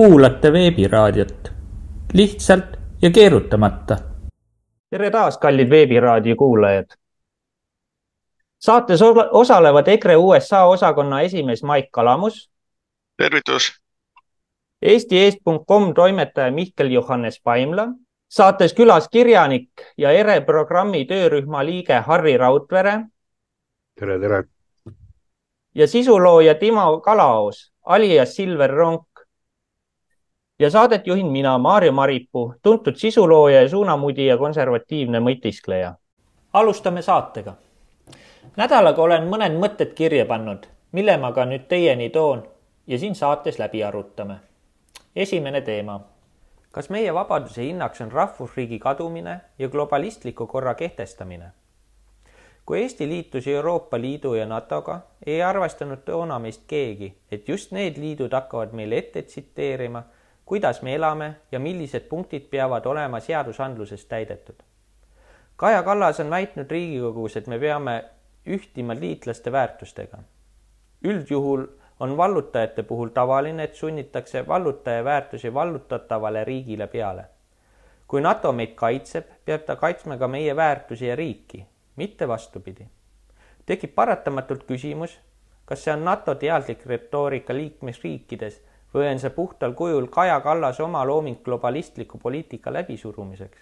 kuulate veebiraadiot lihtsalt ja keerutamata. tere taas, kallid veebiraadio kuulajad. saates osalevad EKRE USA osakonna esimees Maik Kalamus. tervitus. Eesti.com toimetaja Mihkel Johannes Paimla, saates külas kirjanik ja ERE programmi töörühma liige Harri Raudvere. tere, tere. ja sisulooja Timo Kalaos, alias Silver Ronk ja saadet juhin mina, Maarjo Maripuu, tuntud sisulooja ja suunamudija, konservatiivne mõtiskleja. alustame saatega. nädalaga olen mõned mõtted kirja pannud, mille ma ka nüüd teieni toon ja siin saates läbi arutame. esimene teema. kas meie vabaduse hinnaks on rahvusriigi kadumine ja globalistliku korra kehtestamine? kui Eesti liitus Euroopa Liidu ja NATO-ga, ei arvestanud toona meist keegi, et just need liidud hakkavad meile ette tsiteerima kuidas me elame ja millised punktid peavad olema seadusandluses täidetud. Kaja Kallas on väitnud Riigikogus, et me peame ühtima liitlaste väärtustega. üldjuhul on vallutajate puhul tavaline, et sunnitakse vallutaja väärtusi vallutatavale riigile peale. kui NATO meid kaitseb, peab ta kaitsma ka meie väärtusi ja riiki, mitte vastupidi. tekib paratamatult küsimus, kas see on NATO teadlik retoorika liikmesriikides või on see puhtal kujul Kaja Kallase oma looming globalistliku poliitika läbisurumiseks?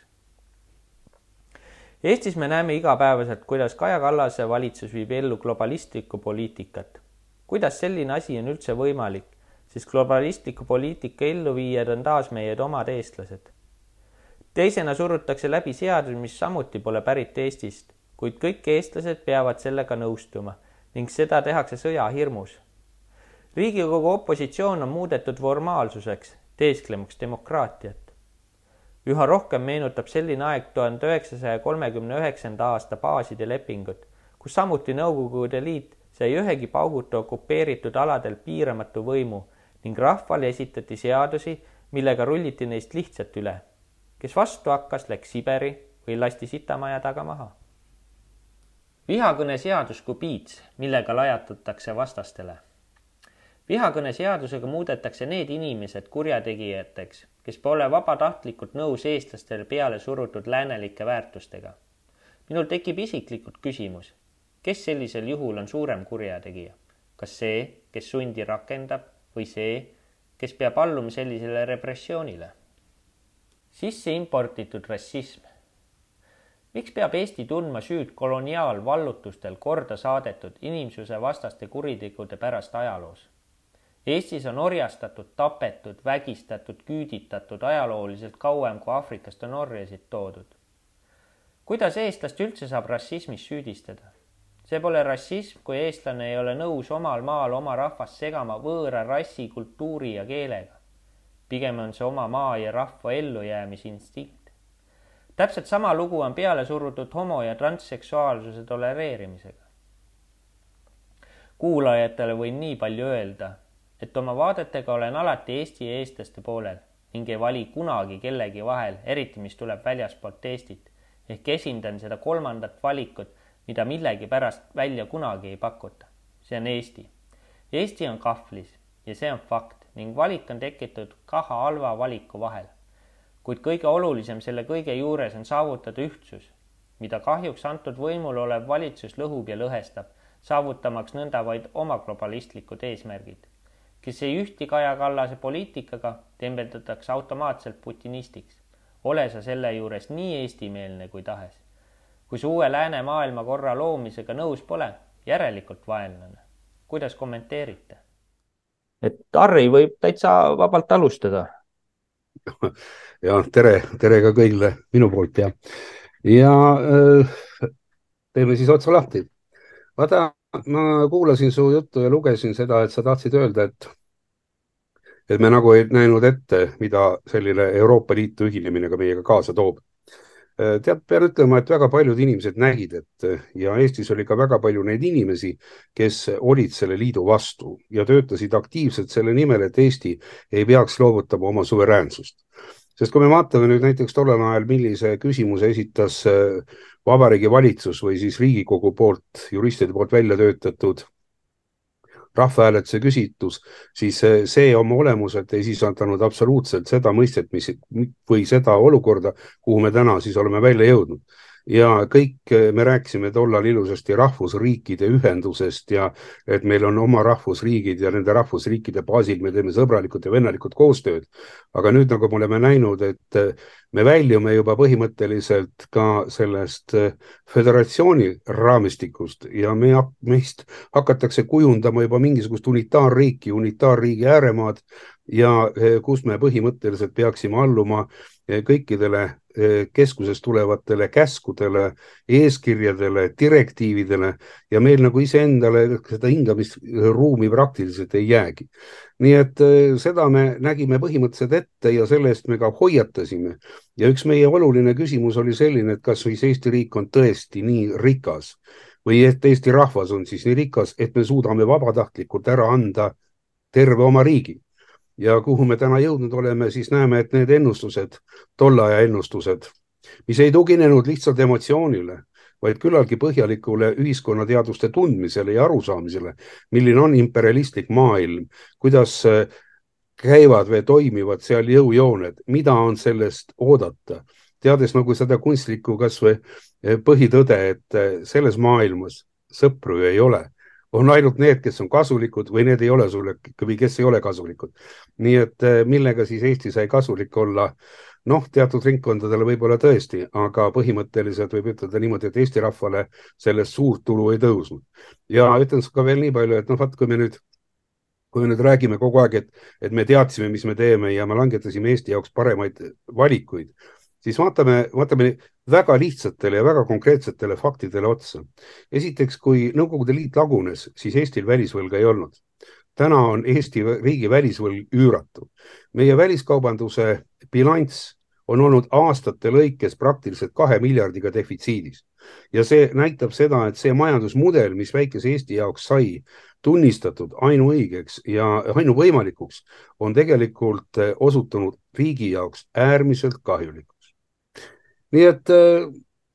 Eestis me näeme igapäevaselt, kuidas Kaja Kallase valitsus viib ellu globalistlikku poliitikat. kuidas selline asi on üldse võimalik, sest globalistliku poliitika elluviijad on taas meie omad eestlased. teisena surutakse läbi seadus, mis samuti pole pärit Eestist, kuid kõik eestlased peavad sellega nõustuma ning seda tehakse sõjahirmus riigikogu opositsioon on muudetud formaalsuseks, teesklemaks demokraatiat. üha rohkem meenutab selline aeg tuhande üheksasaja kolmekümne üheksanda aasta baaside lepingut, kus samuti Nõukogude Liit sai ühegi pauguta okupeeritud aladel piiramatu võimu ning rahvale esitati seadusi, millega rulliti neist lihtsalt üle. kes vastu hakkas, läks Siberi või lasti sitamaja taga maha. vihakõneseadus kui piits, millega lajatatakse vastastele vihakõneseadusega muudetakse need inimesed kurjategijateks, kes pole vabatahtlikult nõus eestlastele peale surutud läänelike väärtustega. minul tekib isiklikult küsimus, kes sellisel juhul on suurem kurjategija, kas see, kes sundi rakendab või see, kes peab alluma sellisele repressioonile? sisse importitud rassism. miks peab Eesti tundma süüd koloniaalvallutustel korda saadetud inimsusevastaste kuritegude pärast ajaloos? Eestis on orjastatud, tapetud, vägistatud, küüditatud ajalooliselt kauem, kui Aafrikast on orjasid toodud. kuidas eestlast üldse saab rassismis süüdistada? see pole rassism, kui eestlane ei ole nõus omal maal oma rahvast segama võõra rassi, kultuuri ja keelega. pigem on see oma maa ja rahva ellujäämisinstinkt. täpselt sama lugu on peale surutud homo- ja transseksuaalsuse tolereerimisega. kuulajatele võin nii palju öelda et oma vaadetega olen alati Eesti ja eestlaste poolel ning ei vali kunagi kellegi vahel, eriti mis tuleb väljaspoolt Eestit. ehk esindan seda kolmandat valikut, mida millegipärast välja kunagi ei pakuta. see on Eesti. Eesti on kahvlis ja see on fakt ning valik on tekitatud kahe halva valiku vahel. kuid kõige olulisem selle kõige juures on saavutada ühtsus, mida kahjuks antud võimul olev valitsus lõhub ja lõhestab, saavutamaks nõnda vaid oma globalistlikud eesmärgid kes ei ühti Kaja Kallase poliitikaga, tembeldatakse automaatselt putinistiks. ole sa selle juures nii eestimeelne kui tahes. kui sa uue lääne maailmakorra loomisega nõus pole, järelikult vaenlane. kuidas kommenteerite? et Harri võib täitsa vabalt alustada. ja tere, tere ka kõigile minu poolt ja, ja äh, teeme siis otsa lahti. vaata, ma kuulasin su juttu ja lugesin seda, et sa tahtsid öelda, et, et me nagu ei näinud ette, mida selline Euroopa Liitu ühinemine ka meiega kaasa toob. tead, pean ütlema, et väga paljud inimesed nägid ette ja Eestis oli ka väga palju neid inimesi, kes olid selle liidu vastu ja töötasid aktiivselt selle nimel, et Eesti ei peaks loovutama oma suveräänsust sest kui me vaatame nüüd näiteks tollel ajal, millise küsimuse esitas Vabariigi Valitsus või siis Riigikogu poolt, juristide poolt välja töötatud rahvahääletuse küsitlus, siis see oma olemuselt ei sisaldanud absoluutselt seda mõistet, mis või seda olukorda, kuhu me täna siis oleme välja jõudnud ja kõik me rääkisime tollal ilusasti rahvusriikide ühendusest ja et meil on oma rahvusriigid ja nende rahvusriikide baasil me teeme sõbralikult ja vennelikult koostööd. aga nüüd, nagu me oleme näinud, et me väljume juba põhimõtteliselt ka sellest föderatsiooni raamistikust ja me, meist hakatakse kujundama juba mingisugust unitaarriiki, unitaarriigi ääremaad ja kus me põhimõtteliselt peaksime alluma kõikidele eh, keskusest tulevatele käskudele, eeskirjadele, direktiividele ja meil nagu iseendale seda hingamisruumi praktiliselt ei jäägi. nii et eh, seda me nägime põhimõtteliselt ette ja selle eest me ka hoiatasime. ja üks meie oluline küsimus oli selline, et kas siis Eesti riik on tõesti nii rikas või et Eesti rahvas on siis nii rikas, et me suudame vabatahtlikult ära anda terve oma riigi ja kuhu me täna jõudnud oleme, siis näeme, et need ennustused, tolle aja ennustused, mis ei tuginenud lihtsalt emotsioonile, vaid küllaltki põhjalikule ühiskonnateaduste tundmisele ja arusaamisele, milline on imperialistlik maailm, kuidas äh, käivad või toimivad seal jõujooned, mida on sellest oodata, teades nagu seda kunstlikku kasvõi äh, põhitõde, et äh, selles maailmas sõpru ei ole on ainult need, kes on kasulikud või need ei ole sulle või kes ei ole kasulikud. nii et eh, millega siis Eesti sai kasulik olla? noh, teatud ringkondadele võib-olla tõesti, aga põhimõtteliselt võib ütelda niimoodi, et Eesti rahvale sellest suurt tulu ei tõusnud. ja ütlen ka veel nii palju, et noh, vaat kui me nüüd kui me nüüd räägime kogu aeg, et, et me teadsime, mis me teeme ja me langetasime Eesti jaoks paremaid valikuid, siis vaatame, vaatame väga lihtsatele ja väga konkreetsetele faktidele otsa. esiteks, kui Nõukogude Liit lagunes, siis Eestil välisvõlga ei olnud. täna on Eesti riigi välisvõlg üüratu. meie väliskaubanduse bilanss on olnud aastate lõikes praktiliselt kahe miljardiga defitsiidis ja see näitab seda, et see majandusmudel, mis väikese Eesti jaoks sai tunnistatud ainuõigeks ja ainuvõimalikuks, on tegelikult osutunud riigi jaoks äärmiselt kahjulikuks nii et äh,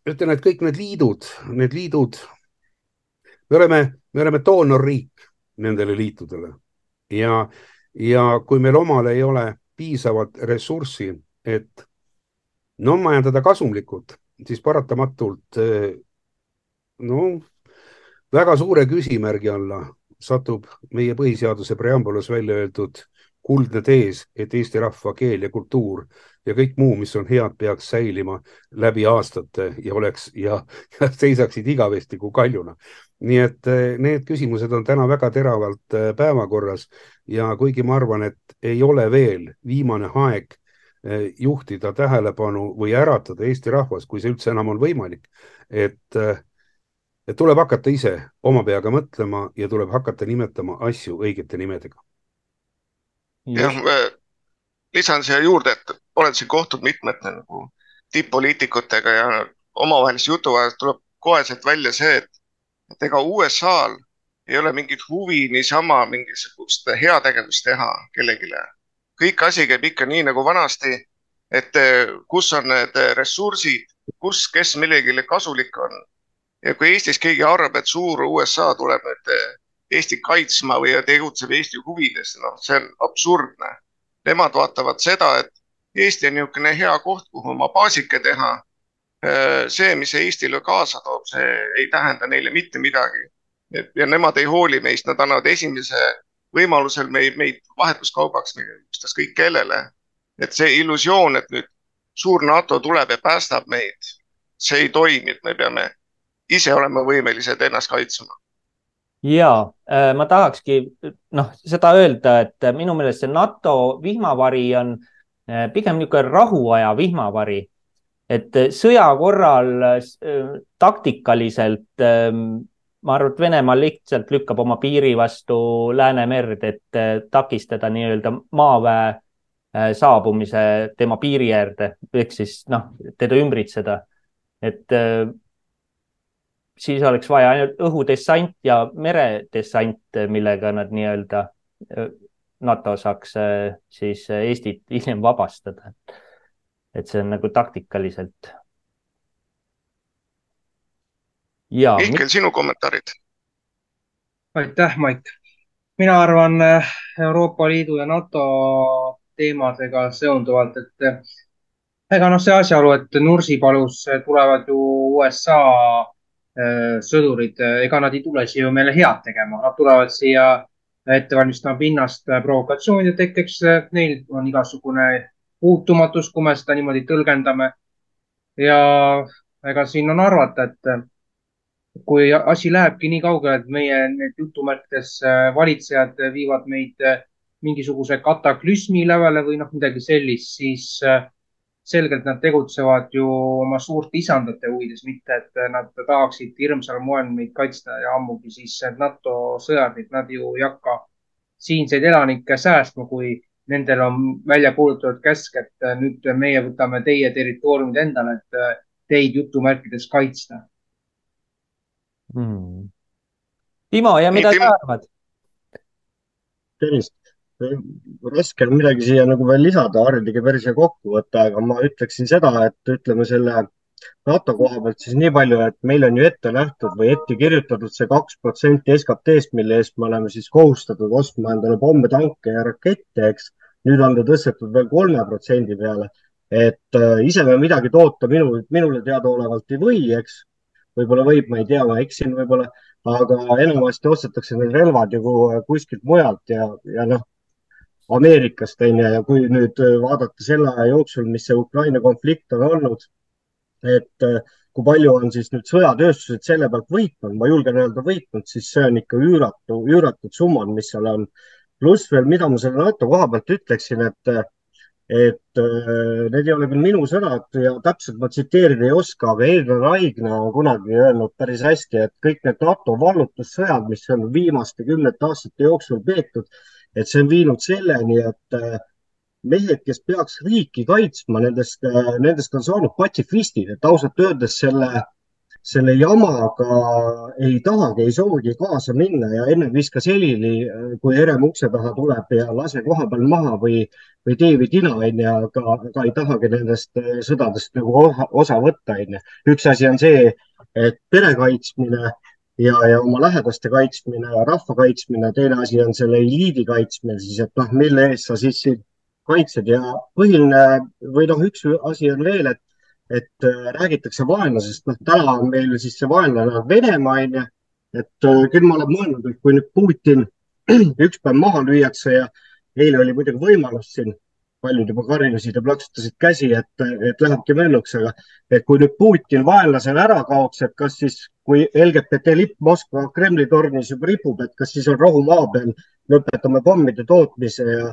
ütlen, et kõik need liidud, need liidud, me oleme, me oleme doonorriik nendele liitudele. Ja, ja kui meil omal ei ole piisavalt ressurssi, et no majandada kasumlikult, siis paratamatult äh, no väga suure küsimärgi alla satub meie põhiseaduse preambulas välja öeldud kuldne tees, et eesti rahva keel ja kultuur ja kõik muu, mis on head, peaks säilima läbi aastate ja oleks ja, ja seisaksid igavesti kui kaljuna. nii et eh, need küsimused on täna väga teravalt eh, päevakorras ja kuigi ma arvan, et ei ole veel viimane aeg eh, juhtida tähelepanu või äratada Eesti rahvas, kui see üldse enam on võimalik, et, et tuleb hakata ise oma peaga mõtlema ja tuleb hakata nimetama asju õigete nimedega jah, lisan siia juurde, et olen siin kohtunud mitmete nagu tipp-poliitikutega ja omavahelise jutu ajal tuleb koheselt välja see, et, et ega USA-l ei ole mingit huvi niisama mingisugust heategevust teha kellelegi. kõik asi käib ikka nii nagu vanasti, et kus on need ressursid, kus, kes millegile kasulik on. ja kui Eestis keegi arvab, et suur USA tuleb nüüd Eestit kaitsma või tegutseb Eesti huvides, noh, see on absurdne. Nemad vaatavad seda, et Eesti on niisugune hea koht, kuhu oma baasike teha. Äh, see, mis Eestile kaasa toob, see ei tähenda neile mitte midagi. ja nemad ei hooli meist, nad annavad esimese võimalusel meid, meid vahetuskaubaks, ükstaskõik kellele. et see illusioon, et nüüd suur NATO tuleb ja päästab meid, see ei toimi, et me peame ise olema võimelised ennast kaitsma ja äh, ma tahakski noh, seda öelda, et minu meelest see NATO vihmavari on äh, pigem niisugune rahuaja vihmavari, et äh, sõja korral taktikaliselt ähm, ma arvan, et Venemaa lihtsalt lükkab oma piiri vastu Läänemerd, et takistada nii-öelda maaväe saabumise tema piiri äärde ehk siis noh, teda ümbritseda. et siis oleks vaja ainult õhudessant ja meredessant, millega nad nii-öelda, NATO saaks äh, siis Eestit hiljem vabastada. et see on nagu taktikaliselt. Mihkel, sinu kommentaarid? aitäh, Mait. mina arvan äh, Euroopa Liidu ja NATO teemadega seonduvalt, et äh, ega noh, see asjaolu, et Nursipalus tulevad ju USA sõdurid, ega nad ei tule siia ju meile head tegema, nad tulevad siia ette valmistama pinnast provokatsioonide tekkeks. Neil on igasugune puutumatus, kui me seda niimoodi tõlgendame. ja ega siin on arvata, et kui asi lähebki nii kaugele, et meie need jutumärkides valitsejad viivad meid mingisuguse kataklüsmi lävele või noh, midagi sellist, siis selgelt nad tegutsevad ju oma suurte isandate huvides, mitte et nad tahaksid hirmsal moel meid kaitsta ja ammugi siis NATO sõjardid, nad ju ei hakka siinseid elanikke säästma, kui nendel on välja kuulutatud käsk, et nüüd meie võtame teie territooriumid endale, et teid jutumärkides kaitsta. Hmm.. Timo ja mida sa arvad? tervist raske on midagi siia nagu veel lisada, Harri tegi päris hea kokkuvõtte, aga ma ütleksin seda, et ütleme selle NATO koha pealt siis nii palju, et meil on ju ette nähtud või ette kirjutatud see kaks protsenti SKT-st, mille eest me oleme siis kohustatud ostma endale pomme, tanke ja rakette, eks. nüüd on ta tõstetud veel kolme protsendi peale, et äh, ise me midagi toota minu, minule teadaolevalt ei või, eks. võib-olla võib, ma ei tea, ma eksin võib-olla, aga enamasti ostetakse need relvad ju kuskilt mujalt ja, ja noh Ameerikast, on ju, ja kui nüüd äh, vaadata selle aja jooksul, mis see Ukraina konflikt on olnud, et äh, kui palju on siis nüüd sõjatööstused selle pealt võitnud, ma julgen öelda võitnud, siis see on ikka üüratu, üüratud summad, mis seal on. pluss veel, mida ma selle NATO koha pealt ütleksin, et, et äh, need ei ole küll minu sõnad ja täpselt ma tsiteerida ei oska, aga Edgar Raigna on kunagi öelnud päris hästi, et kõik need NATO vallutussõjad, mis on viimaste kümnete aastate jooksul peetud et see on viinud selleni, et äh, mehed, kes peaks riiki kaitsma, nendest, äh, nendest on saanud patsifistid, et ausalt öeldes selle, selle jamaga ei tahagi, ei soovigi kaasa minna ja enne viskas helili, äh, kui Herem ukse taha tuleb ja lase koha peal maha või, või tee või tina, onju, aga, aga ei tahagi nendest sõdadest nagu osa, võtta, onju. üks asi on see, et pere kaitsmine ja, ja oma lähedaste kaitsmine ja rahva kaitsmine, teine asi on selle eliidi kaitsmine siis, et noh, mille eest sa siis kaitsed. Ja põhiline või noh, üks asi on veel, et, et äh, räägitakse vaenlasest, noh, täna on meil siis see vaenlane on Venemaa, onju. et äh, küll ma olen mõelnud, et kui nüüd Putin üks päev maha lüüakse ja eile oli muidugi võimalus siin paljud juba karjusid ja plaksutasid käsi, et, et lähebki mölluks, aga et kui nüüd Putin vaenlasena ära kaoks, et kas siis, kui LGBT lipp Moskva Kremli tornis juba ripub, et kas siis on rahu maa peal, lõpetame pommide tootmise ja,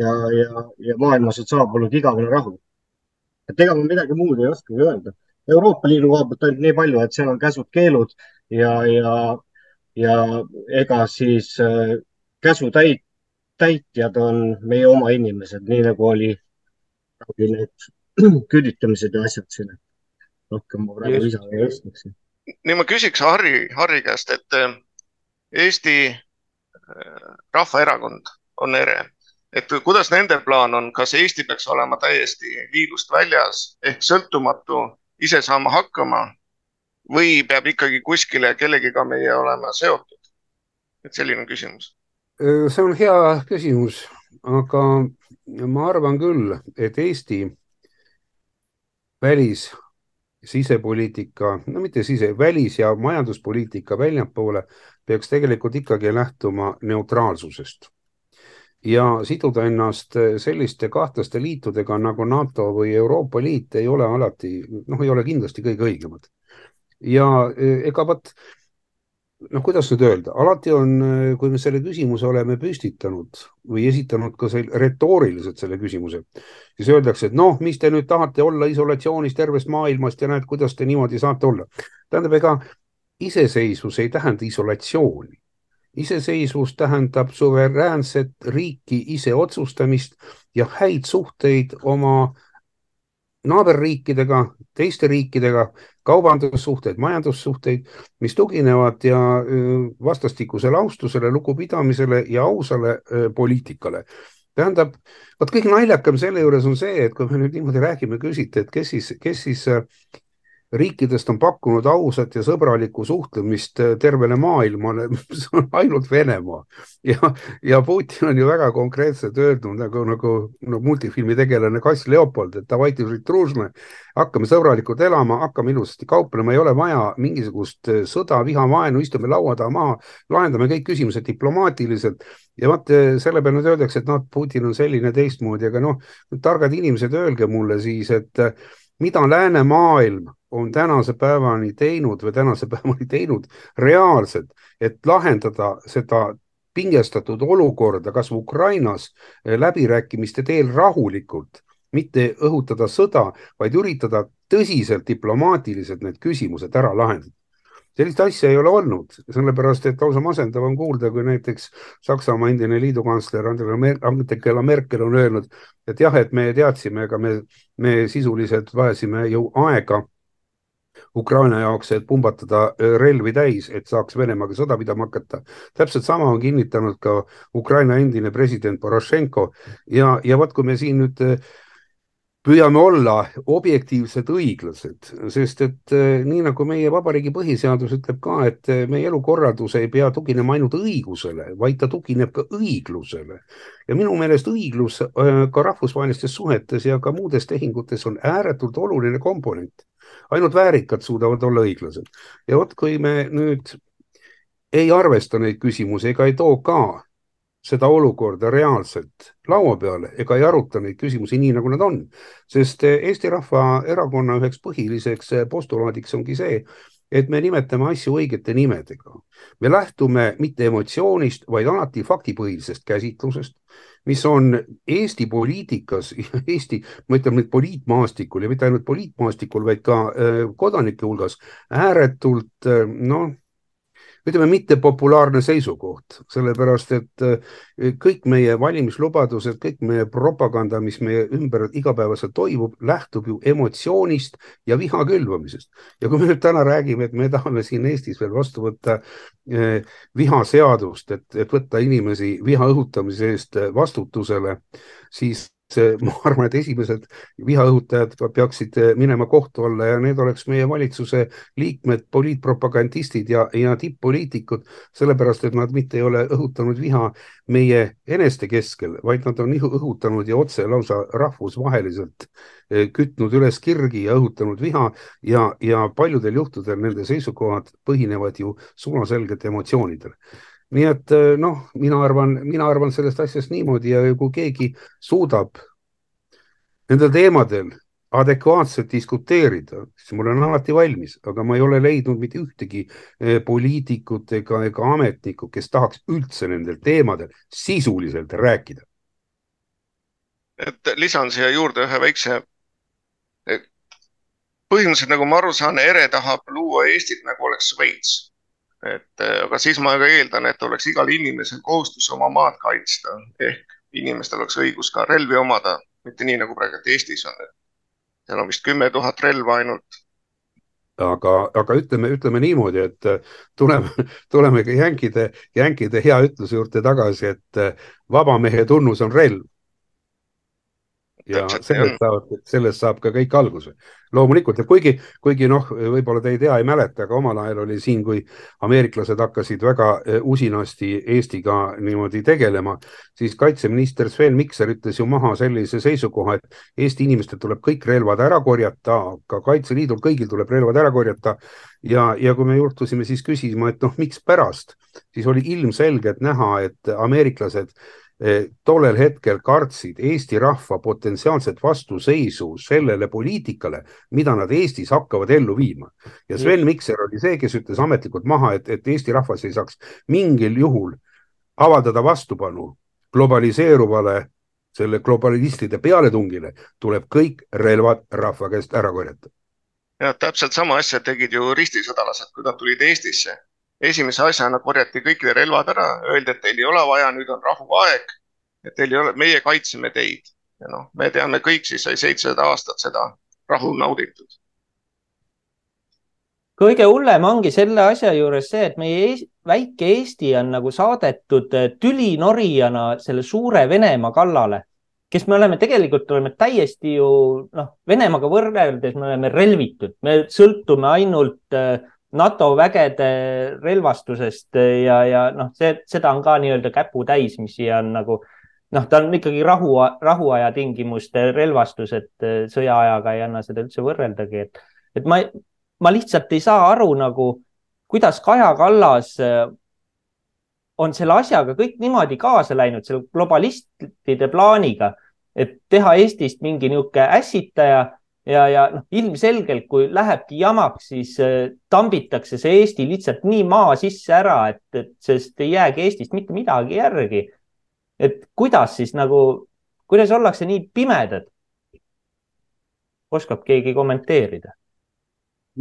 ja, ja, ja maailmas on saabunud igavene rahu. et ega ma midagi muud ei oskagi öelda. Euroopa Liidu koha pealt ainult nii palju, et seal on käsud-keelud ja, ja, ja ega siis äh, käsutäit täitjad on meie oma inimesed, nii nagu oli need küüditamised ja asjad siin. rohkem ma praegu lisada ei oskaks. Nii ma küsiks Harri, Harri käest, et eh, Eesti eh, Rahvaerakond on ere, et kuidas nende plaan on, kas Eesti peaks olema täiesti liidust väljas ehk sõltumatu, ise saama hakkama või peab ikkagi kuskile kellegiga meie olema seotud? et selline küsimus. Äh, see on hea küsimus, aga ma arvan küll, et Eesti välis, sisepoliitika, no mitte sise, välis ja majanduspoliitika väljapoole peaks tegelikult ikkagi lähtuma neutraalsusest ja siduda ennast selliste kahtlaste liitudega nagu NATO või Euroopa Liit ei ole alati, noh, ei ole kindlasti kõige õigemad. ja e, ega vot noh, kuidas nüüd öelda, alati on, kui me selle küsimuse oleme püstitanud või esitanud ka selle, retooriliselt selle küsimuse, siis öeldakse, et noh, mis te nüüd tahate olla isolatsioonis tervest maailmast ja näed, kuidas te niimoodi saate olla. tähendab, ega iseseisvus ei tähenda isolatsiooni. iseseisvus tähendab suveräänset riiki ise otsustamist ja häid suhteid oma naaberriikidega, teiste riikidega, kaubandussuhteid, majandussuhteid, mis tuginevad ja vastastikusele austusele, lugupidamisele ja ausale poliitikale. tähendab, vot kõige naljakam selle juures on see, et kui me nüüd niimoodi räägime, küsite, et kes siis, kes siis riikidest on pakkunud ausat ja sõbralikku suhtlemist äh, tervele maailmale, see on ainult Venemaa. ja, ja Putin on ju väga konkreetselt öeldud nagu, nagu no, multifilmi tegelane Kass Leopold, et davайте hakkame sõbralikult elama, hakkame ilusasti kauplema, ei ole vaja mingisugust äh, sõda, viha, vaenu, istume laua taha maha, lahendame kõik küsimused diplomaatiliselt ja vaat selle peale nüüd öeldakse, et noh, Putin on selline teistmoodi, aga noh, targad inimesed, öelge mulle siis, et mida läänemaailm on tänase päevani teinud või tänase päevani teinud reaalselt, et lahendada seda pingestatud olukorda, kas Ukrainas eh, läbirääkimiste teel rahulikult, mitte õhutada sõda, vaid üritada tõsiselt diplomaatiliselt need küsimused ära lahendada sellist asja ei ole olnud, sellepärast et lausa masendav on kuulda, kui näiteks Saksamaa endine liidukantsler Angela Merkel on öelnud, et jah, et me teadsime, aga me, me sisuliselt vajasime ju aega Ukraina jaoks, et pumbatada äh, relvi täis, et saaks Venemaaga sõda pidama hakata. täpselt sama on kinnitanud ka Ukraina endine president Porošenko ja, ja vot, kui me siin nüüd äh, püüame olla objektiivsed, õiglased, sest et eh, nii nagu meie vabariigi põhiseadus ütleb ka, et eh, meie elukorraldus ei pea tuginema ainult õigusele, vaid ta tugineb ka õiglusele. ja minu meelest õiglus eh, ka rahvusvahelistes suhetes ja ka muudes tehingutes on ääretult oluline komponent. ainult väärikad suudavad olla õiglased ja vot, kui me nüüd ei arvesta neid küsimusi ega ei too ka seda olukorda reaalselt laua peale ega ei aruta neid küsimusi nii, nagu nad on. sest eh, Eesti Rahvaerakonna üheks põhiliseks eh, postulaadiks ongi see, et me nimetame asju õigete nimedega. me lähtume mitte emotsioonist, vaid alati faktipõhisest käsitlusest, mis on Eesti poliitikas, Eesti, ma ütlen nüüd poliitmaastikul ja mitte ainult poliitmaastikul, vaid ka eh, kodanike hulgas ääretult noh ütleme, mittepopulaarne seisukoht, sellepärast et eh, kõik meie valimislubadused, kõik meie propaganda, mis meie ümber igapäevaselt toimub, lähtub ju emotsioonist ja viha külvamisest. ja kui me nüüd täna räägime, et me tahame siin Eestis veel vastu võtta eh, vihaseadust, et, et võtta inimesi viha õhutamise eest vastutusele, siis ma arvan, et esimesed vihaõhutajad peaksid minema kohtu alla ja need oleks meie valitsuse liikmed, poliitpropagandistid ja, ja tipp-poliitikud, sellepärast et nad mitte ei ole õhutanud viha meie eneste keskel, vaid nad on õhutanud ja otse lausa rahvusvaheliselt eh, kütnud üles kirgi ja õhutanud viha ja, ja paljudel juhtudel nende seisukohad põhinevad ju suunaselgelt emotsioonidel nii et eh, noh, mina arvan, mina arvan sellest asjast niimoodi ja kui keegi suudab nendel teemadel adekvaatselt diskuteerida, siis ma olen alati valmis, aga ma ei ole leidnud mitte ühtegi eh, poliitikut ega, ega ametnikku, kes tahaks üldse nendel teemadel sisuliselt rääkida. et lisan siia juurde ühe väikse. põhimõtteliselt, nagu ma aru saan, ERE tahab luua Eestit nagu oleks Šveits et äh, aga siis ma ka eeldan, et oleks igal inimesel kohustus oma maad kaitsta ehk inimestel oleks õigus ka relvi omada, mitte nii nagu praegu Eestis on. seal on vist kümme tuhat relva ainult. aga, aga ütleme, ütleme niimoodi, et äh, tuleme, tuleme ka jänkide, jänkide hea ütluse juurde tagasi, et äh, vaba mehe tunnus on relv ja sellest saab, sellest saab ka kõik alguse. loomulikult ja kuigi, kuigi noh, võib-olla te ei tea, ei mäleta, aga omal ajal oli siin, kui ameeriklased hakkasid väga eh, usinasti Eestiga niimoodi tegelema, siis kaitseminister Sven Mikser ütles ju maha sellise seisukoha, et Eesti inimestel tuleb kõik relvad ära korjata, ka Kaitseliidul kõigil tuleb relvad ära korjata ja, ja kui me juhtusime siis küsima, et noh, mikspärast, siis oli ilmselgelt näha, et ameeriklased Eh, tollel hetkel kartsid Eesti rahva potentsiaalset vastuseisu sellele poliitikale, mida nad Eestis hakkavad ellu viima. ja Sven Mikser oli see, kes ütles ametlikult maha, et, et Eesti rahvas ei saaks mingil juhul avaldada vastupanu globaliseeruvale, selle globalistide pealetungile, tuleb kõik relvad rahva käest ära korjata. ja täpselt sama asja tegid ju ristisõdalased, kui nad tulid Eestisse esimese asjana korjati kõikide relvad ära, öeldi, et teil ei ole vaja, nüüd on rahuaeg. et teil ei ole, meie kaitseme teid ja noh, me teame kõik, siis sai seitsesada aastat seda rahu nauditud. kõige hullem ongi selle asja juures see, et meie Eest, väike Eesti on nagu saadetud tülinorijana selle suure Venemaa kallale, kes me oleme, tegelikult oleme täiesti ju noh, Venemaaga võrreldes me oleme relvitud, me sõltume ainult äh, NATO vägede relvastusest ja, ja noh, see, seda on ka nii-öelda käputäis, mis siia on nagu noh, ta on ikkagi rahu, rahuaja tingimuste relvastus, et äh, sõjaajaga ei anna seda üldse võrreldagi, et, et ma, ma lihtsalt ei saa aru nagu, kuidas Kaja Kallas äh, on selle asjaga kõik niimoodi kaasa läinud, selle globalistide plaaniga, et teha Eestist mingi niisugune ässitaja ja, ja noh, ilmselgelt, kui lähebki jamaks, siis äh, tambitakse see Eesti lihtsalt nii maa sisse ära, et, et sest ei jäägi Eestist mitte midagi järgi. et kuidas siis nagu, kuidas ollakse nii pimedad? oskab keegi kommenteerida?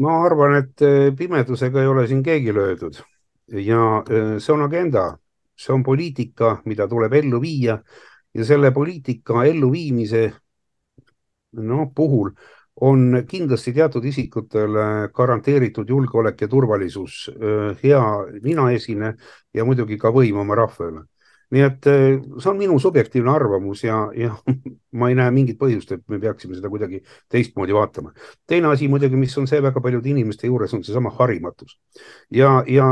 ma arvan, et äh, pimedusega ei ole siin keegi löödud ja äh, see on agenda, see on poliitika, mida tuleb ellu viia ja selle poliitika elluviimise no, puhul on kindlasti teatud isikutele garanteeritud julgeolek ja turvalisus, hea ninaesine ja muidugi ka võim oma rahva üle. Nii et see on minu subjektiivne arvamus ja, ja ma ei näe mingit põhjust, et me peaksime seda kuidagi teistmoodi vaatama. teine asi muidugi, mis on see väga paljude inimeste juures, on seesama harimatus. ja, ja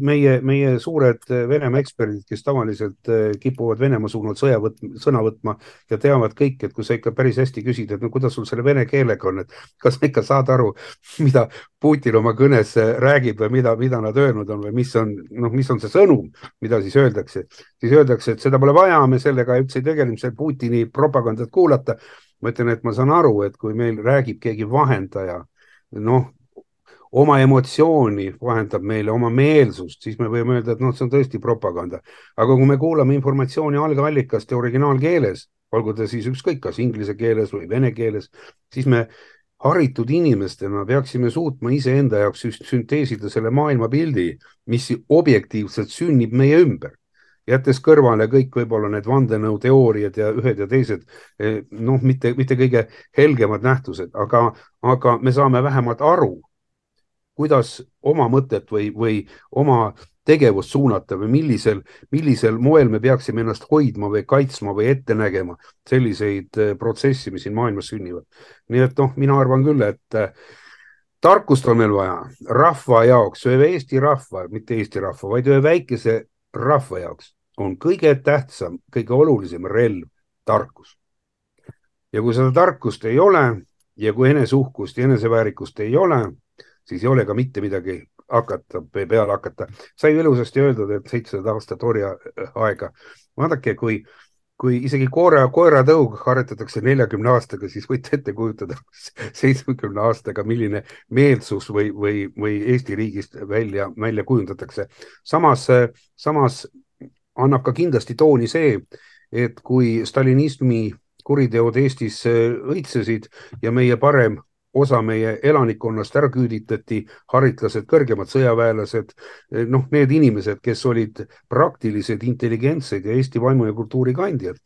meie, meie suured Venemaa eksperdid, kes tavaliselt äh, kipuvad Venemaa suunal sõja võt-, sõna võtma ja teavad kõik, et kui sa ikka päris hästi küsid, et no kuidas sul selle vene keelega on, et kas sa ikka saad aru, mida Putin oma kõnes räägib või mida, mida nad öelnud on või mis on, noh, mis on see sõnum, mida siis öeldakse, siis öeldakse, et seda pole vaja, me sellega üldse ei tegelenud, see Putini propagandat kuulata. ma ütlen, et ma saan aru, et kui meil räägib keegi vahendaja, noh, oma emotsiooni vahendab meile oma meelsust, siis me võime öelda, et noh, see on tõesti propaganda. aga kui me kuulame informatsiooni algallikast ja originaalkeeles, olgu ta siis ükskõik, kas inglise keeles või vene keeles, siis me haritud inimestena peaksime suutma iseenda jaoks sünteesida selle maailmapildi, mis objektiivselt sünnib meie ümber jättes kõrvale kõik võib-olla need vandenõuteooriad ja ühed ja teised, eh, noh, mitte, mitte kõige helgemad nähtused, aga, aga me saame vähemalt aru, kuidas oma mõtet või, või oma tegevust suunata või millisel, millisel moel me peaksime ennast hoidma või kaitsma või ette nägema selliseid eh, protsesse, mis siin maailmas sünnivad. nii et noh, mina arvan küll, et äh, tarkust on meil vaja rahva jaoks, ühe Eesti rahva, mitte Eesti rahva, vaid ühe väikese rahva jaoks on kõige tähtsam, kõige olulisem relv tarkus. ja kui seda tarkust ei ole ja kui eneseuhkust ja eneseväärikust ei ole, siis ei ole ka mitte midagi hakata, peale hakata. sai ilusasti öeldud, et seitsesada aastat orjaaega. vaadake, kui, kui isegi koera, koeratõug harjutatakse neljakümne aastaga, siis võite ette kujutada seitsmekümne aastaga, milline meelsus või, või, või Eesti riigist välja, välja kujundatakse. samas, samas annab ka kindlasti tooni see, et kui stalinismi kuriteod Eestis õitsesid ja meie parem osa meie elanikkonnast ära küüditati, haritlased, kõrgemad sõjaväelased, äh, noh, need inimesed, kes olid praktilised, intelligentsed ja Eesti vaimu ja kultuuri kandjad,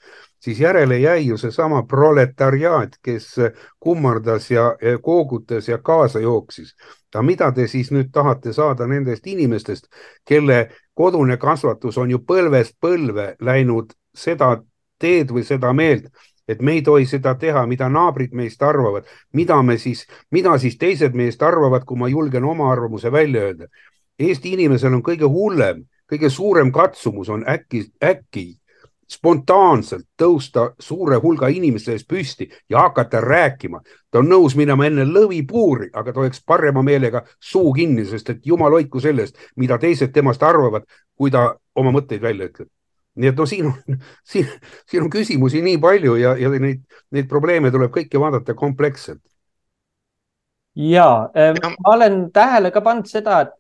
siis järele jäi ju seesama proletariaat, kes kummardas ja koogutas ja kaasa jooksis. aga mida te siis nüüd tahate saada nendest inimestest, kelle kodune kasvatus on ju põlvest põlve läinud seda teed või seda meelt, et me ei tohi seda teha, mida naabrid meist arvavad, mida me siis, mida siis teised meist arvavad, kui ma julgen oma arvamuse välja öelda. Eesti inimesel on kõige hullem, kõige suurem katsumus on äkki, äkki spontaanselt tõusta suure hulga inimeste ees püsti ja hakata rääkima. ta on nõus minema enne lõvipuuri, aga ta hoiaks parema meelega suu kinni, sest et jumal hoidku sellest, mida teised temast arvavad, kui ta oma mõtteid välja ütleb. Nii et no siin on, siin, siin on küsimusi nii palju ja, ja neid, neid probleeme tuleb kõiki vaadata kompleksselt. ja ma olen tähele ka pannud seda, et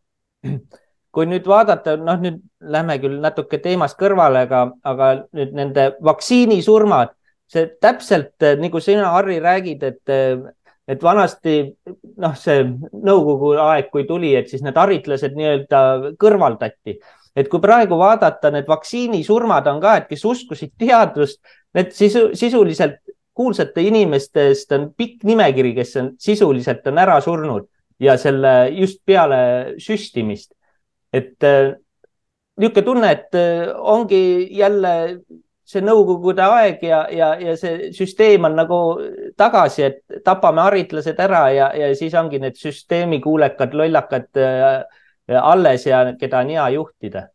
kui nüüd vaadata, noh, nüüd lähme küll natuke teemast kõrvale, aga, aga nüüd nende vaktsiinisurmad, see täpselt nagu sina, Harri, räägid, et, et vanasti noh, see nõukogu aeg, kui tuli, et siis need haritlased nii-öelda kõrvaldati. Et kui praegu vaadata, need vaktsiinisurmad on ka, et kes uskusid teadust, need sisu, sisuliselt kuulsate inimestest on pikk nimekiri, kes on sisuliselt on ära surnud ja selle just peale süstimist. Et äh, niisugune tunne, et äh, ongi jälle see nõukogude aeg ja, ja, ja see süsteem on nagu tagasi, et tapame haritlased ära ja, ja siis ongi need süsteemikuulekad lollakad äh, alles ja keda on hea juhtida.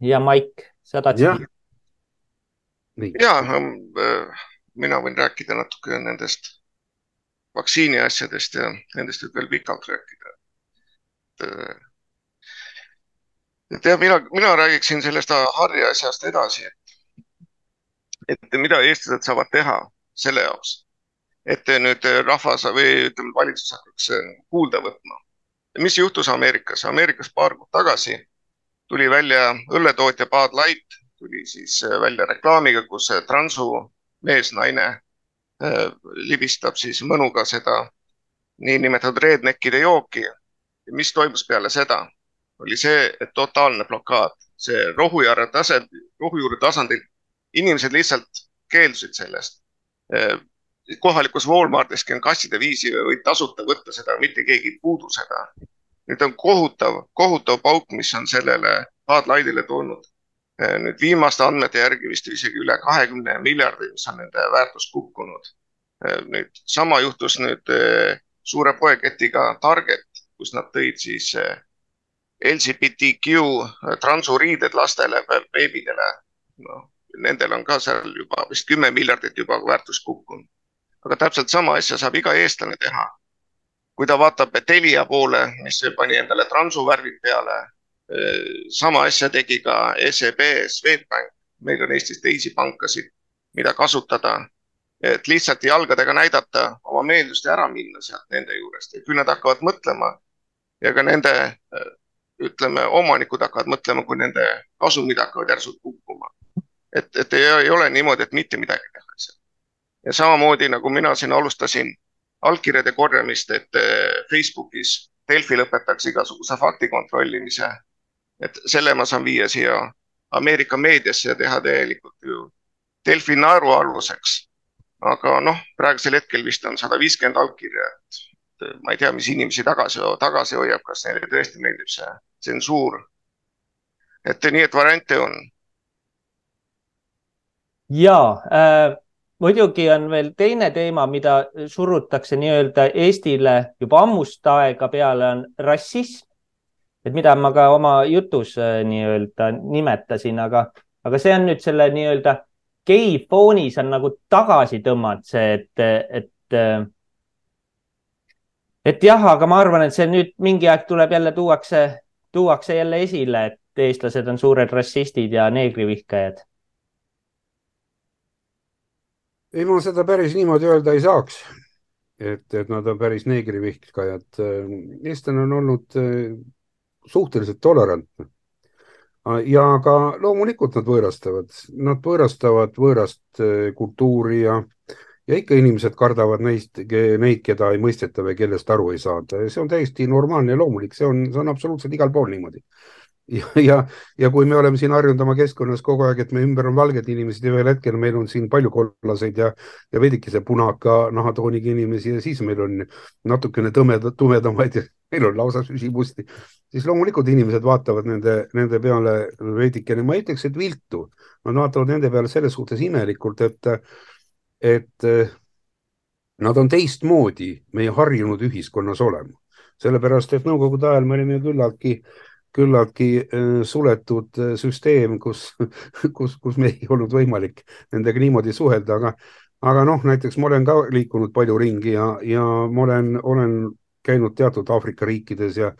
ja Maik, sa tahtsid? ja, äh, mina võin rääkida natuke nendest vaktsiini asjadest ja nendest võib veel pikalt rääkida. et et jah, mina, mina räägiksin sellest Harri asjast edasi, et, et mida eestlased saavad teha selle jaoks, et nüüd rahvas või ütleme, valitsus hakkaks kuulda võtma. mis juhtus Ameerikas? Ameerikas paar kuud tagasi tuli välja õlletootja Bud Light, tuli siis välja reklaamiga, kus transu mees, naine äh, libistab siis mõnuga seda niinimetatud redneckide jooki. mis toimus peale seda? oli see, et totaalne blokaad, see rohujuure tase, rohujuure tasandil, inimesed lihtsalt keeldusid sellest. Kohalikus Walmartiski on kasside viisi, võid tasuta võtta seda, mitte keegi ei puudu seda. nüüd on kohutav, kohutav pauk, mis on sellele Lightile tulnud. nüüd viimaste andmete järgi vist isegi üle kahekümne miljardi, mis on nende väärtus kukkunud. nüüd sama juhtus nüüd suure poeketiga Target, kus nad tõid siis LGBTQ transuriided lastele, beebidele. noh, nendel on ka seal juba vist kümme miljardit juba väärtus kukkunud. Aga täpselt sama asja saab iga eestlane teha. kui ta vaatab Telia poole, mis pani endale transuvärvid peale. sama asja tegi ka SEB, Swedbank. meil on Eestis teisi pankasid, mida kasutada et lihtsalt jalgadega näidata oma meelsust ja ära minna sealt nende juurest ja küll nad hakkavad mõtlema ja ka nende ütleme, omanikud hakkavad mõtlema, kui nende kasumid hakkavad järsult kukkuma. et, et ei, ei ole niimoodi, et mitte midagi tehakse. Ja samamoodi nagu mina siin alustasin allkirjade korjamist, et eh, Facebookis Delfi lõpetaks igasuguse fakti kontrollimise. et selle ma saan viia siia Ameerika meediasse ja teha täielikult ju Delfi naerualuseks. aga noh, praegusel hetkel vist on sada viiskümmend allkirja, et ma ei tea, mis inimesi tagasi, tagasi hoiab, kas neile tõesti meeldib see tsensuur. et nii, et variante on. ja äh, muidugi on veel teine teema, mida surutakse nii-öelda Eestile juba ammust aega peale, on rassism. et mida ma ka oma jutus äh, nii-öelda nimetasin, aga, aga see on nüüd selle nii-öelda gei foonis on nagu tagasi tõmmanud see, et, et äh, et jah, aga ma arvan, et see nüüd mingi aeg tuleb jälle tuuakse tuuakse jälle esile, et eestlased on suured rassistid ja neegrivihkajad? Ei, ma seda päris niimoodi öelda ei saaks. et, et nad on päris neegrivihkajad. eestlane on olnud eh, suhteliselt tolerantne. ja ka loomulikult nad võõrastavad, nad võõrastavad võõrast eh, kultuuri ja ja ikka inimesed kardavad neist, neid, keda ei mõisteta või kellest aru ei saada ja see on täiesti normaalne ja loomulik, see on, see on absoluutselt igal pool niimoodi. Ja, ja, ja kui me oleme siin harjunud oma keskkonnas kogu aeg, et me ümber on valged inimesed ja ühel hetkel meil on siin palju kollaseid ja, ja veidikese punaka nahatooniga inimesi ja siis meil on natukene tõmeda, tumedamaid ja meil on lausa süsimusti, siis loomulikult inimesed vaatavad nende, nende peale veidikene, ma ei ütleks, et viltu, nad vaatavad nende peale selles suhtes imelikult, et et eh, nad on teistmoodi meie harjunud ühiskonnas olema, sellepärast et nõukogude ajal me olime küllaltki, küllaltki eh, suletud eh, süsteem, kus, kus, kus meil ei olnud võimalik nendega niimoodi suhelda, aga, aga noh, näiteks ma olen ka liikunud palju ringi ja, ja ma olen, olen käinud teatud Aafrika riikides ja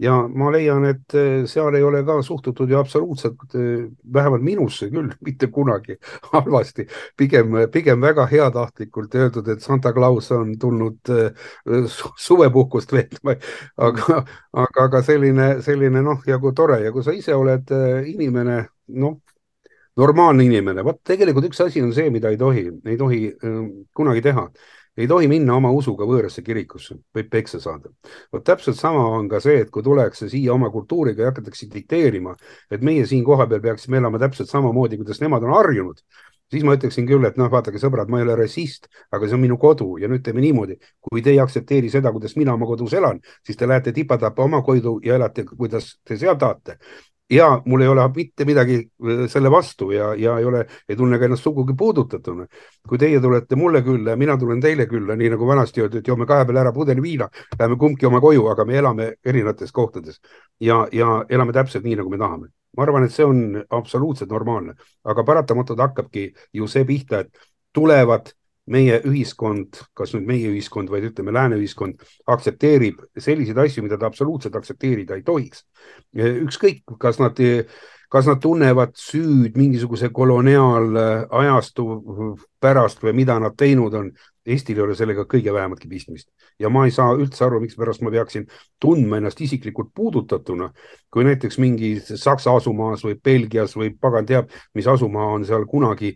ja ma leian, et eh, seal ei ole ka suhtutud ju absoluutselt, eh, vähemalt minusse küll, mitte kunagi halvasti, pigem, pigem väga heatahtlikult öeldud, et Santa Claus on tulnud eh, suvepuhkust veetma. aga, aga, aga selline, selline noh, ja kui tore ja kui sa ise oled inimene, noh, normaalne inimene, vot tegelikult üks asi on see, mida ei tohi, ei tohi kunagi teha ei tohi minna oma usuga võõrasse kirikusse, võib peksa saada. vot täpselt sama on ka see, et kui tullakse siia oma kultuuriga ja hakatakse dikteerima, et meie siin kohapeal peaksime elama täpselt samamoodi, kuidas nemad on harjunud, siis ma ütleksin küll, et noh, vaadake sõbrad, ma ei ole rassist, aga see on minu kodu ja nüüd teeme niimoodi. kui te ei aktsepteeri seda, kuidas mina oma kodus elan, siis te lähete tipa-tapa oma kodu ja elate, kuidas te seal tahate ja mul ei ole mitte midagi äh, selle vastu ja, ja ei ole, ei tunne ka ennast sugugi puudutatuna. kui teie tulete mulle külla ja mina tulen teile külla, nii nagu vanasti öeldi, et joome kahe peale ära pudeli viina, läheme kumbki oma koju, aga me elame erinevates kohtades ja, ja elame täpselt nii, nagu me tahame. ma arvan, et see on absoluutselt normaalne, aga paratamatult hakkabki ju see pihta, et tulevad meie ühiskond, kas nüüd meie ühiskond, vaid ütleme, lääne ühiskond aktsepteerib selliseid asju, mida ta absoluutselt aktsepteerida ei tohiks. ükskõik, kas nad, kas nad tunnevad süüd mingisuguse koloniaalajastu pärast või mida nad teinud on. Eestil ei ole sellega kõige vähematki pistmist ja ma ei saa üldse aru, mikspärast ma peaksin tundma ennast isiklikult puudutatuna, kui näiteks mingi Saksa asumaas või Belgias või pagan teab, mis asumaa on seal kunagi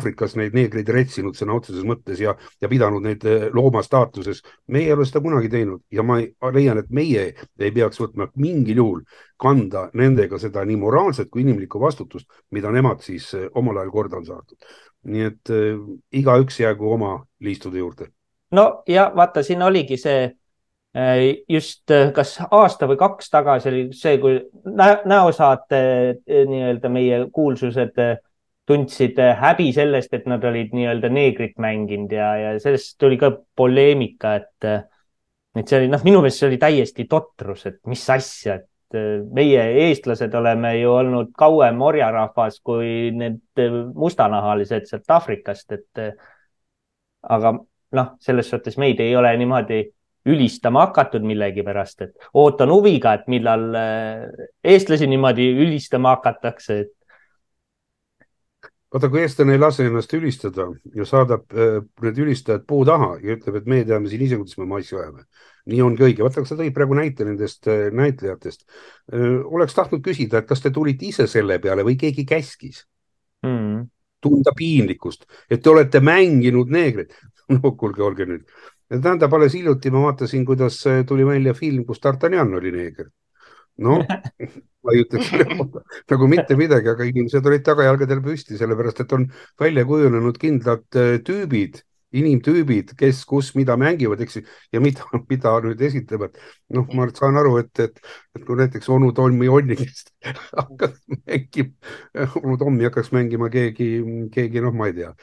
Aafrikas neid neegreid retsinud sõna otseses mõttes ja, ja pidanud neid eh, looma staatuses. meie ei ole seda kunagi teinud ja ma leian, et meie ei peaks võtma mingil juhul kanda nendega seda nii moraalset kui inimlikku vastutust, mida nemad siis eh, omal ajal korda on saatnud. nii et äh, igaüks jäägu oma liistude juurde. no ja vaata, siin oligi see just kas aasta või kaks tagasi oli see, kui näosaate nii-öelda meie kuulsused tundsid äh, häbi sellest, et nad olid nii-öelda neegrit mänginud ja, ja sellest tuli ka poleemika, et, äh, et see oli, noh, minu meelest see oli täiesti totrus, et mis asja, et äh, meie, eestlased, oleme ju olnud kauem orjarahvas kui need mustanahalised sealt Aafrikast, et aga noh, selles suhtes meid ei ole niimoodi ülistama hakatud millegipärast, et ootan huviga, et millal eestlasi niimoodi ülistama hakatakse, et vaata, kui eestlane ei lase ennast ülistada ja saadab äh, need ülistajad puu taha ja ütleb, et meie teame siin ise, kuidas me massi ajame. nii ongi õige. vaata, sa tõid praegu näite nendest äh, näitlejatest äh,. oleks tahtnud küsida, et kas te tulite ise selle peale või keegi käskis mm.? tunda piinlikkust, et te olete mänginud neegrit. no kuulge, olge nüüd. tähendab, alles hiljuti ma vaatasin, kuidas äh, tuli välja film, kus D'Artagnan oli neeger noh, ma ei ütleks nagu mitte midagi, aga inimesed olid tagajalgadel püsti, sellepärast et on välja kujunenud kindlad äh, tüübid, inimtüübid, kes, kus, mida mängivad, eks ju, ja mida, mida nüüd esitlevad. noh, ma saan aru, et, et, et kui näiteks onu Tommi Onnigest hakkas mängima, onu Tommi hakkaks mängima keegi, keegi, noh, ma ei tea,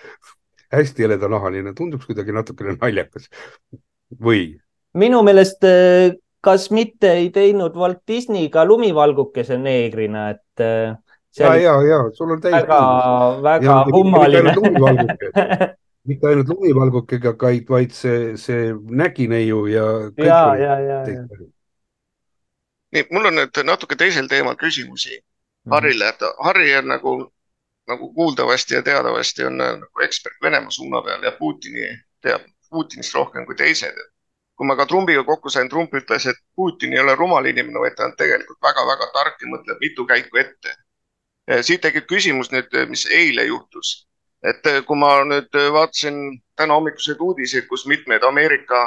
hästi heledanahaline, tunduks kuidagi natukene naljakas või? minu meelest äh, kas mitte ei teinud Walt Disney ka lumivalgukese neegrina, et äh, ja, ja, ja sul on täiesti väga, väga kummaline. mitte ainult lumivalgukega, vaid, vaid see, see nägineiu ja. ja, ja, ja, ja. nii, mul on nüüd natuke teisel teemal küsimusi mhm. Harrile, et Harri on nagu, nagu kuuldavasti ja teadavasti on nagu ekspert Venemaa suuna peal ja Putini teab Putinist rohkem kui teised kui ma ka Trumpiga kokku sain, Trump ütles, et Putin ei ole rumal inimene, vaid ta on tegelikult väga-väga tark ja mõtleb mitu käiku ette. siit tekib küsimus nüüd, mis eile juhtus. et kui ma nüüd vaatasin täna hommikuseid uudiseid, kus mitmed Ameerika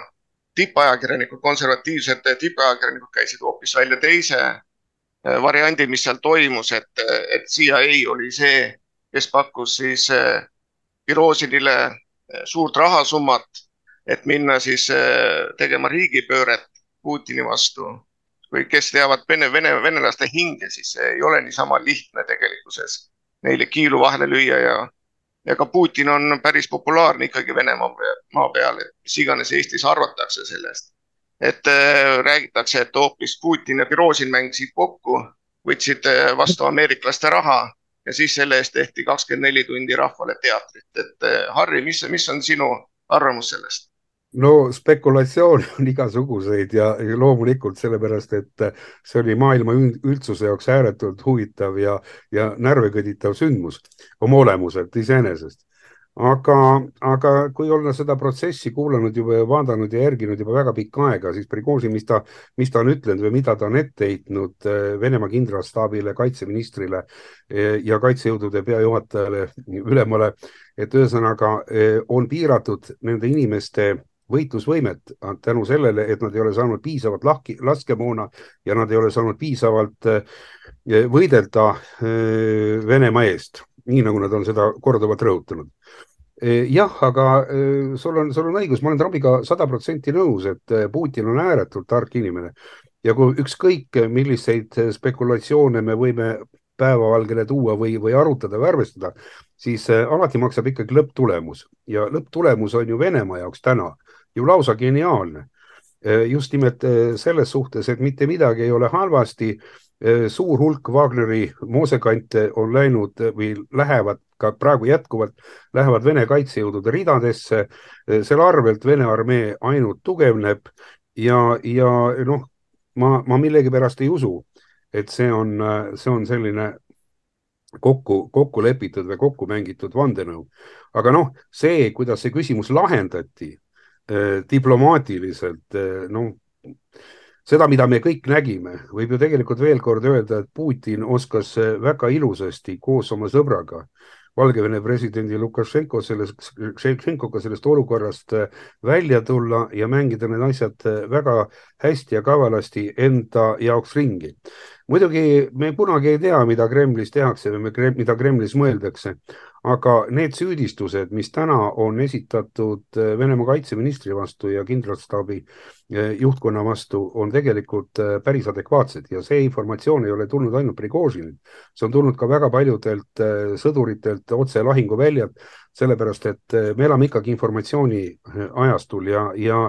tippajakirjanikud, konservatiivsed tippajakirjanikud käisid hoopis välja teise eh, variandi, mis seal toimus, et, et CIA oli see, kes pakkus siis Pirozinile eh, eh, suurt rahasummat et minna siis äh, tegema riigipööret Putini vastu või kes teavad vene, vene, venelaste hinge, siis see ei ole niisama lihtne tegelikkuses neile kiilu vahele lüüa ja, ja ka Putin on päris populaarne ikkagi Venemaa maa peal, mis iganes Eestis arvatakse sellest. et äh, räägitakse, et hoopis Putin ja Pirozin mängisid kokku, võtsid äh, vastu ameeriklaste raha ja siis selle eest tehti kakskümmend neli tundi rahvale teatrit, et äh, Harri, mis, mis on sinu arvamus sellest? No spekulatsioone on igasuguseid ja, loomulikult sellepärast, et see oli maailma üldsuse jaoks ääretult huvitav ja, ja närvekõditav sündmus oma olemuselt iseenesest. aga, aga kui olla seda protsessi kuulanud juba ja vaadanud ja järginud juba väga pikka aega, siis Prigožin, mis ta, mis ta on ütlenud või mida ta on ette heitnud eh, Venemaa kindralstaabile, kaitseministrile eh, ja kaitsejõudude peajuhatajale, ülemale, et ühesõnaga on piiratud nende inimeste võitlusvõimet tänu sellele, et nad ei ole saanud piisavalt lahki, laskemoona ja nad ei ole saanud piisavalt eh, võidelda eh, Venemaa eest, nii nagu nad on seda korduvalt rõhutanud. Eh, jah, aga sul on, sul on õigus, ma olen Trumpiga sada protsenti nõus, et Putin on ääretult tark inimene. Ja kui ükskõik milliseid spekulatsioone me võime päevavalgele tuua või, või arutada või arvestada, siis äh, alati maksab ikkagi lõpptulemus. Ja lõpptulemus on ju Venemaa jaoks täna ju lausa geniaalne. Äh, just nimelt äh, selles suhtes, et mitte midagi ei ole halvasti. suur hulk Wagneri moosekante on läinud või lähevad ka praegu jätkuvalt, lähevad Vene kaitsejõudude ridadesse. selle arvelt Vene armee ainult tugevneb ja, ja noh, ma, ma millegipärast ei usu, et see on, see on selline kokku, kokku lepitud või kokku mängitud vandenõu. aga noh, see, kuidas see küsimus lahendati eh, diplomaatiliselt eh,, noh, seda, mida me kõik nägime, võib ju tegelikult veel kord öelda, et Putin oskas väga ilusasti koos oma sõbraga Valgevene presidendi Lukašenko sellest, Ševtšenkoga sellest olukorrast äh, välja tulla ja mängida need asjad äh, väga hästi ja kavalasti enda jaoks ringi. muidugi me kunagi ei tea, mida Kremlis tehakse või mida Kremlis mõeldakse, aga need süüdistused, mis täna on esitatud äh, Venemaa kaitseministri vastu ja kindralstaabi äh, juhtkonna vastu, on tegelikult äh, päris adekvaatsed. Ja see informatsioon ei ole tulnud ainult Prigožinilt, see on tulnud ka väga paljudelt sõduritelt otse lahinguväljalt, sellepärast et me elame ikkagi informatsiooni ajastul ja, ja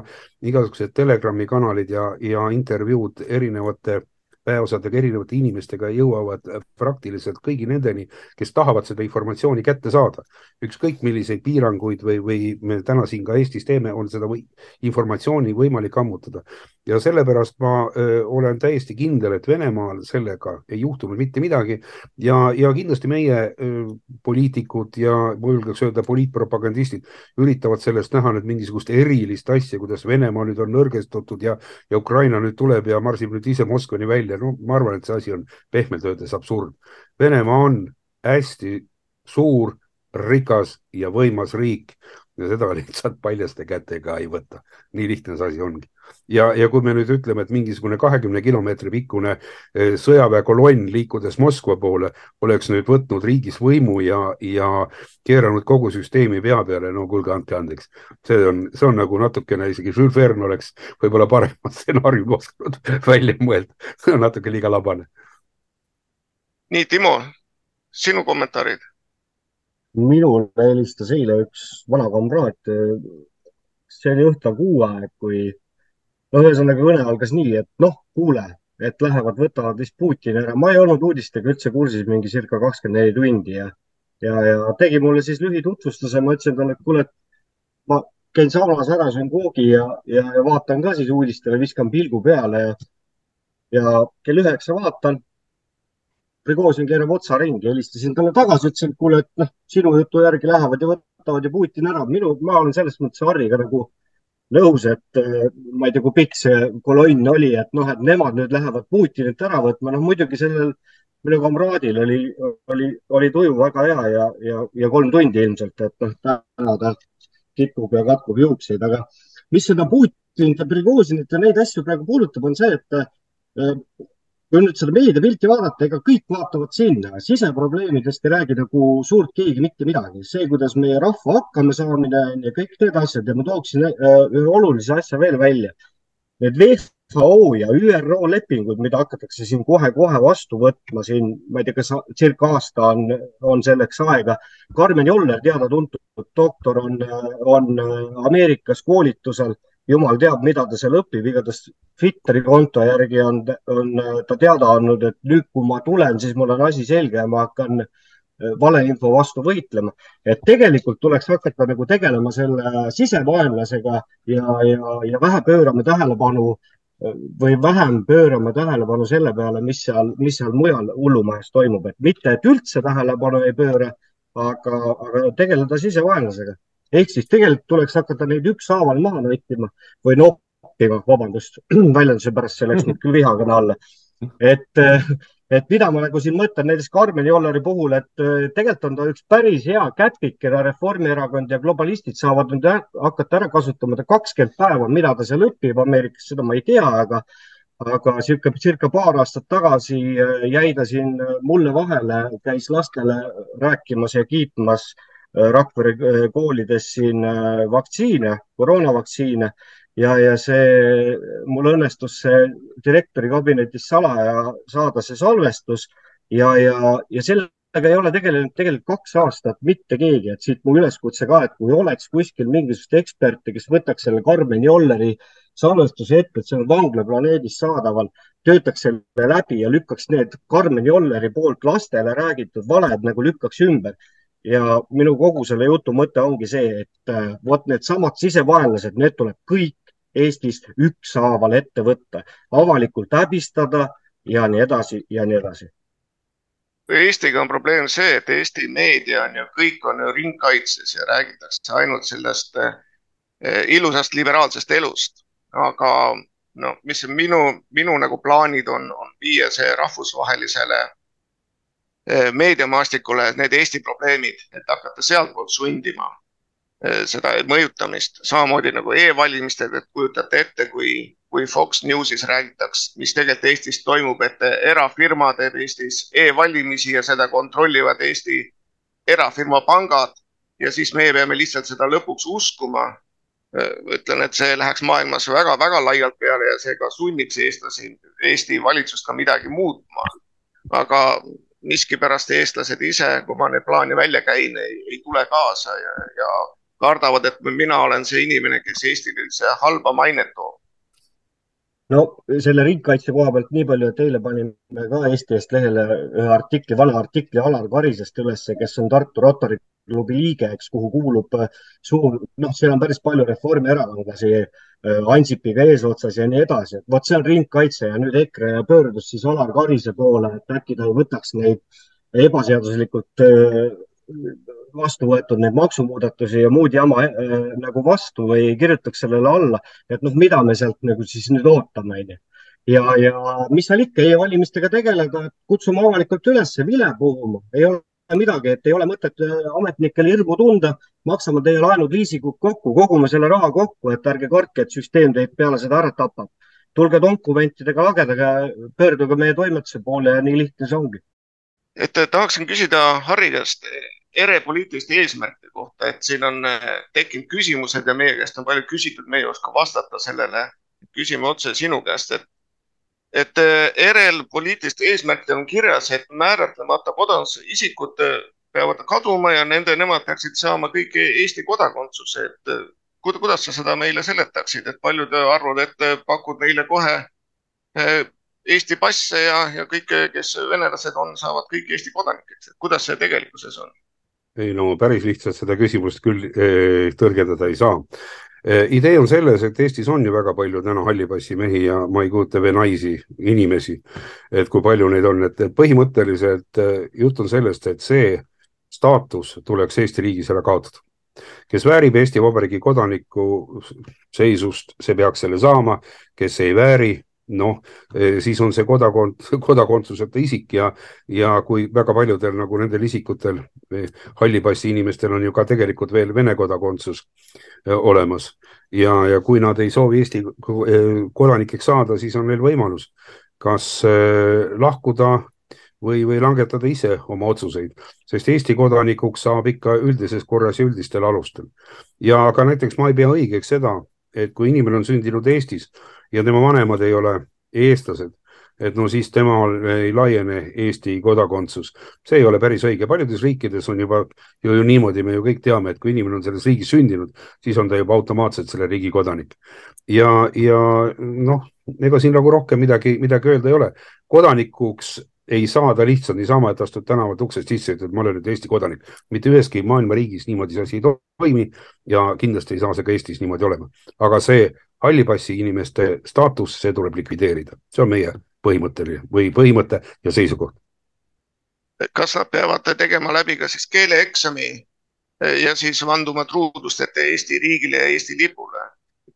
igasugused Telegrami kanalid ja, ja intervjuud erinevate väeosadega, erinevate inimestega jõuavad praktiliselt kõigi nendeni, kes tahavad seda informatsiooni kätte saada. ükskõik milliseid piiranguid või, või me täna siin ka Eestis teeme, on seda või, informatsiooni võimalik ammutada. ja sellepärast ma öö, olen täiesti kindel, et Venemaal sellega ei juhtunud mitte midagi ja, ja kindlasti meie öö, poliitikud ja ma julgeks öelda poliitpropagandistid üritavad sellest näha nüüd mingisugust erilist asja, kuidas Venemaa nüüd on nõrgestatud ja, ja Ukraina nüüd tuleb ja marsib nüüd ise Moskvani välja välja, no ma arvan, et see asi on pehmelt öeldes absurd. Venemaa on hästi suur, rikas ja võimas riik ja seda lihtsalt paljaste kätega ei võta. nii lihtne see asi ongi. Ja, ja kui me nüüd ütleme, et mingisugune kahekümne kilomeetri pikkune eh, sõjaväekolonn liikudes Moskva poole oleks nüüd võtnud riigis võimu ja, ja keeranud kogu süsteemi pea peale, no kuulge, andke andeks. see on, see on nagu natukene isegi Jules Verne oleks võib-olla parema stsenaariumi oskanud välja mõelda, see on natuke liiga labane. nii, Timo, sinu kommentaarid minule helistas eile üks vana kamraad. see oli õhtul kuu aeg, kui noh, ühesõnaga kõne algas nii, et noh, kuule, et lähevad, võtavad vist Putini ära. ma ei olnud uudistega üldse kursis mingi circa kakskümmend neli tundi ja, ja, ja tegi mulle siis lühitutvustuse. ma ütlesin talle, et kuule, et ma käin saunas ära, söön koogi ja, ja, ja vaatan ka siis uudistele, viskan pilgu peale ja, ja kell üheksa vaatan Prigožin keerab otsa ringi, helistasin talle tagasi, ütlesin, et kuule, et noh, sinu jutu järgi lähevad ja võtavad ju Putin ära. minu, ma olen selles mõttes Harriga nagu nõus, et eh, ma ei tea, kui pikk see kolonn oli, et noh, et nemad nüüd lähevad Putinit ära võtma. noh, muidugi sellel minu kamraadil oli, oli, oli tuju väga hea ja, ja, ja kolm tundi ilmselt, et noh, täna ta kipub ja katkub juukseid, aga mis seda Putinit ja Prigožinit ja neid asju praegu puudutab, on see, et eh, kui nüüd seda meediapilti vaadata, ega kõik vaatavad sinna, siseprobleemidest ei räägi nagu suurt keegi mitte midagi. see, kuidas meie rahva hakkamasaamine on ja kõik need asjad ja ma tooksin äh, ühe olulise asja veel välja. Need WHO ja ÜRO lepingud, mida hakatakse siin kohe-kohe vastu võtma siin, ma ei tea, kas circa aasta on, on selleks aega. Karmen Joller, teada-tuntud doktor, on, on Ameerikas koolitusel jumal teab, mida ta seal õpib, igatahes Twitteri konto järgi on, on ta teada andnud, et nüüd, kui ma tulen, siis mul on asi selge ja ma hakkan äh, valeinfo vastu võitlema. et tegelikult tuleks hakata nagu tegelema selle sisevaenlasega ja, ja, ja vähe pöörama tähelepanu äh, või vähem pöörama tähelepanu selle peale, mis seal, mis seal mujal hullumajas toimub, et mitte, et üldse tähelepanu ei pööra, aga, aga tegeleda sisevaenlasega ehk siis tegelikult tuleks hakata neid ükshaaval maha nottima või noppima, vabandust, väljenduse pärast, see läks nüüd küll vihakõne alla. et, et mida ma nagu siin mõtlen näiteks Karmen Jolleri puhul, et tegelikult on ta üks päris hea käpik, keda Reformierakond ja globalistid saavad nüüd hakata ära kasutama. ta kakskümmend päeva, mida ta seal õpib Ameerikas, seda ma ei tea, aga aga circa, circa paar aastat tagasi jäi ta siin mulle vahele, käis lastele rääkimas ja kiitmas äh, Rakvere äh, koolides siin äh, vaktsiine, koroonavaktsiine. Ja, ja see, mul õnnestus see direktori kabinetis salaja saada see salvestus. Ja, ja, ja sellega ei ole tegelenud tegelikult kaks aastat mitte keegi, et siit mu üleskutse ka, et kui oleks kuskil mingisugust eksperti, kes võtaks selle Karmen Jolleri salvestuse ette, et see on vanglaplaneedis saadaval, töötaks selle läbi ja lükkaks need Karmen Jolleri poolt lastele räägitud valed nagu lükkaks ümber ja minu kogu selle jutu mõte ongi see, et äh, vot needsamad sisevaenlased, need tuleb kõik Eestis ükshaaval ette võtta, avalikult häbistada ja nii edasi ja nii edasi. Eestiga on probleem see, et Eesti meedia on ju, kõik on ju ringkaitses ja räägitakse ainult sellest eh, ilusast liberaalsest elust. aga no mis minu, minu nagu plaanid on, on viia see rahvusvahelisele meediamaastikule need Eesti probleemid, et hakata sealtpoolt sundima Eh, seda mõjutamist, samamoodi nagu e-valimistel, et kujutate ette, kui, kui Fox Newsis räägitaks, mis tegelikult Eestis toimub, et erafirma teeb Eestis e-valimisi ja seda kontrollivad Eesti erafirma pangad ja siis meie peame lihtsalt seda lõpuks uskuma. Eh, ütlen, et see läheks maailmas väga-väga laialt peale ja see ka sunniks eestlasi, Eesti valitsust ka midagi muutma. aga miskipärast eestlased ise, kui ma neid plaane välja käin, ei tule kaasa ja, ja kardavad, et mina olen see inimene, kes Eestile üldse halba mainet toob. no selle ringkaitse koha pealt nii palju, et eile panime ka Eesti Eest lehele ühe artikli, vana artikli Alar Karisest ülesse, kes on Tartu Rotary klubi liige, eks, kuhu kuulub äh, suur, noh, seal on päris palju reformierakondlasi äh, Ansipiga eesotsas ja nii edasi, et vot see on ringkaitse ja nüüd EKRE pöördus siis Alar Karise poole, et äkki ta võtaks neid ebaseaduslikult äh, vastu võetud neid maksumuudatusi ja muud jama äh, nagu vastu või kirjutaks sellele alla, et noh, mida me sealt nagu siis nüüd ootame, onju. ja, ja mis seal ikka e-valimistega tegeleda, kutsume avalikult üles vile puhuma, ei ole midagi, et ei ole mõtet äh, ametnikel hirmu tunda, maksame teie laenud liisingud kokku, kogume selle raha kokku, et ärge kartke, et süsteem teid peale seda ära tapab. tulge dokumentidega lagedage, pöörduge meie toimetuse poole ja nii lihtne see ongi et tahaksin küsida Harri käest ere poliitiliste eesmärkide kohta, et siin on äh, tekkinud küsimused ja meie käest on palju küsitud, me ei oska vastata sellele. küsime otse sinu käest, et, et äh, ERE-l poliitilistel eesmärkidel on kirjas, et määratlemata kodakondsusega isikud äh, peavad kaduma ja nende, nemad peaksid saama kõik Eesti kodakondsuse, et kuidas sa seda meile seletaksid, et paljud arvavad, et pakud neile kohe Eesti passe ja, ja kõik, kes venelased on, saavad kõik Eesti kodanikeks, et kuidas see tegelikkuses on? ei no päris lihtsalt seda küsimust küll eh, tõrgendada ei saa eh,. Idee on selles, et Eestis on ju väga palju täna halli passi mehi ja ma ei kujuta veel naisi, inimesi, et kui palju neid on, et põhimõtteliselt eh, jutt on sellest, et see staatus tuleks Eesti riigis ära kaotada. Kes väärib Eesti Vabariigi kodaniku seisust, see peaks selle saama, kes ei vääri, noh, eh, siis on see kodakond, kodakondsuseta isik ja, ja kui väga paljudel nagu nendel isikutel, eh, halli passi inimestel on ju ka tegelikult veel Vene kodakondsus eh, olemas ja, ja kui nad ei soovi Eesti kodanikeks saada, siis on neil võimalus kas lahkuda või, või langetada ise oma otsuseid, sest Eesti kodanikuks saab ikka üldises korras ja üldistel alustel. ja ka näiteks ma ei pea õigeks seda, et kui inimene on sündinud Eestis ja tema vanemad ei ole eestlased, et no siis temal ei laiene Eesti kodakondsus. see ei ole päris õige, paljudes riikides on juba ju, ju niimoodi, me ju kõik teame, et kui inimene on selles riigis sündinud, siis on ta juba automaatselt selle riigi kodanik. ja, ja noh, ega siin nagu rohkem midagi, midagi öelda ei ole. kodanikuks ei saa ta lihtsalt niisama, et astud tänavalt uksest sisse ütled, ma olen nüüd Eesti kodanik. mitte üheski maailma riigis niimoodi see asi ei toimi ja kindlasti ei saa see ka Eestis niimoodi olema. aga see halli passi inimeste staatus, see tuleb likvideerida, see on meie põhimõtteline või põhimõte ja seisukoht. kas nad peavad tegema läbi ka siis keeleeksami ja siis vanduma truudust ette Eesti riigile ja Eesti lipule?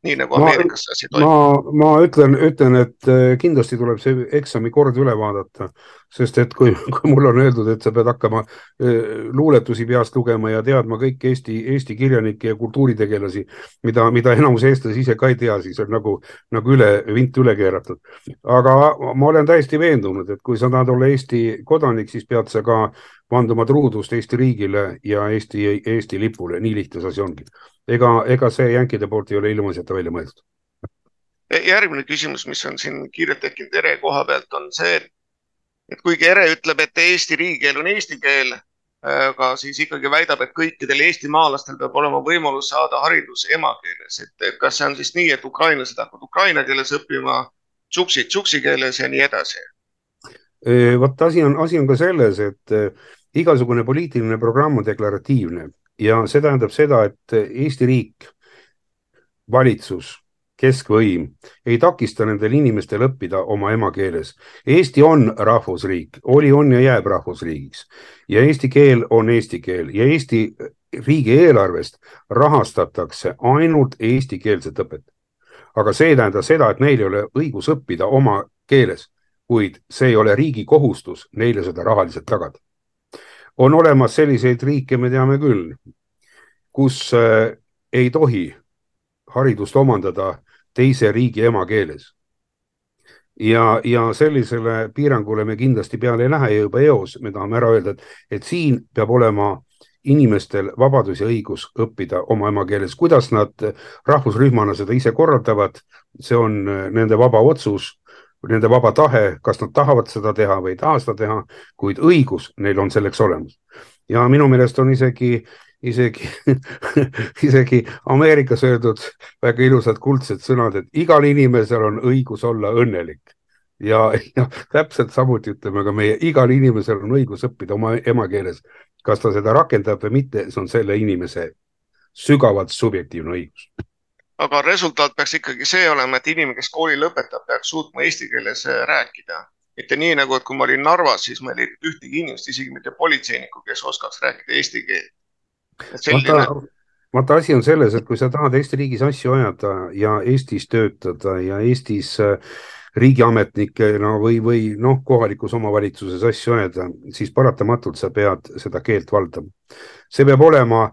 Nii nagu Ameerikas see asi toimub. ma, ma ütlen, ütlen, et äh, kindlasti tuleb see eksami kord üle vaadata, sest et kui, kui mulle on öeldud, et sa pead hakkama äh, luuletusi peast lugema ja teadma kõiki Eesti, Eesti kirjanikke ja kultuuritegelasi, mida, mida enamus eestlasi ise ka ei tea, siis on nagu, nagu üle, vint üle keeratud. aga ma olen täiesti veendunud, et kui sa tahad olla Eesti kodanik, siis pead sa ka vanduma truudust Eesti riigile ja Eesti, Eesti lipule, nii lihtne see asi ongi. Ega, ega see jänkide poolt ei ole ilmaasjata välja mõeldud. Järgmine küsimus, mis on siin kiirelt tekkinud ere koha pealt, on see, et, kuigi ere ütleb, et Eesti riigikeel on eesti keel, aga siis ikkagi väidab, et kõikidel eestimaalastel peab olema võimalus saada haridus emakeeles, et kas see on siis nii, et ukrainlased hakkavad ukraina keeles õppima, tšuksid tšuksi keeles ja nii edasi? Vot asi on, asi on ka selles, et igasugune poliitiline programm on deklaratiivne ja see tähendab seda, et Eesti riik, valitsus, keskvõim ei takista nendel inimestel õppida oma emakeeles. Eesti on rahvusriik, oli, on ja jääb rahvusriigiks ja eesti keel on eesti keel ja Eesti riigieelarvest rahastatakse ainult eestikeelset õpet. aga see ei tähenda seda, et neil ei ole õigus õppida oma keeles, kuid see ei ole riigi kohustus neile seda rahaliselt tagada. On olemas selliseid riike, me teame küll, kus äh, ei tohi haridust omandada teise riigi emakeeles. ja, ja sellisele piirangule me kindlasti peale ei lähe ja juba eos me tahame ära öelda, et, et siin peab olema inimestel vabadus ja õigus õppida oma emakeeles, kuidas nad rahvusrühmana seda ise korraldavad, see on äh, nende vaba otsus nende vaba tahe, kas nad tahavad seda teha või ei taha seda teha, kuid õigus neil on selleks olemas. ja minu meelest on isegi, isegi isegi Ameerikas öeldud väga ilusad kuldsed sõnad, et igal inimesel on õigus olla õnnelik. ja, ja täpselt samuti ütleme ka meie, igal inimesel on õigus õppida oma emakeeles. kas ta seda rakendab või mitte, see on selle inimese sügavalt subjektiivne õigus aga resultaat peaks ikkagi see olema, et inimene, kes kooli lõpetab, peaks suutma eesti keeles äh, rääkida. mitte nii nagu, et kui ma olin Narvas, siis meil ei ühtegi inimest, isegi mitte politseinikku, kes oskaks rääkida eesti keelt. Vaata, vaata asi on selles, et kui sa tahad Eesti riigis asju ajada ja Eestis töötada ja Eestis äh, riigiametnikena no, või, või noh, kohalikus omavalitsuses asju ajada, siis paratamatult sa pead seda keelt valdama. see peab olema,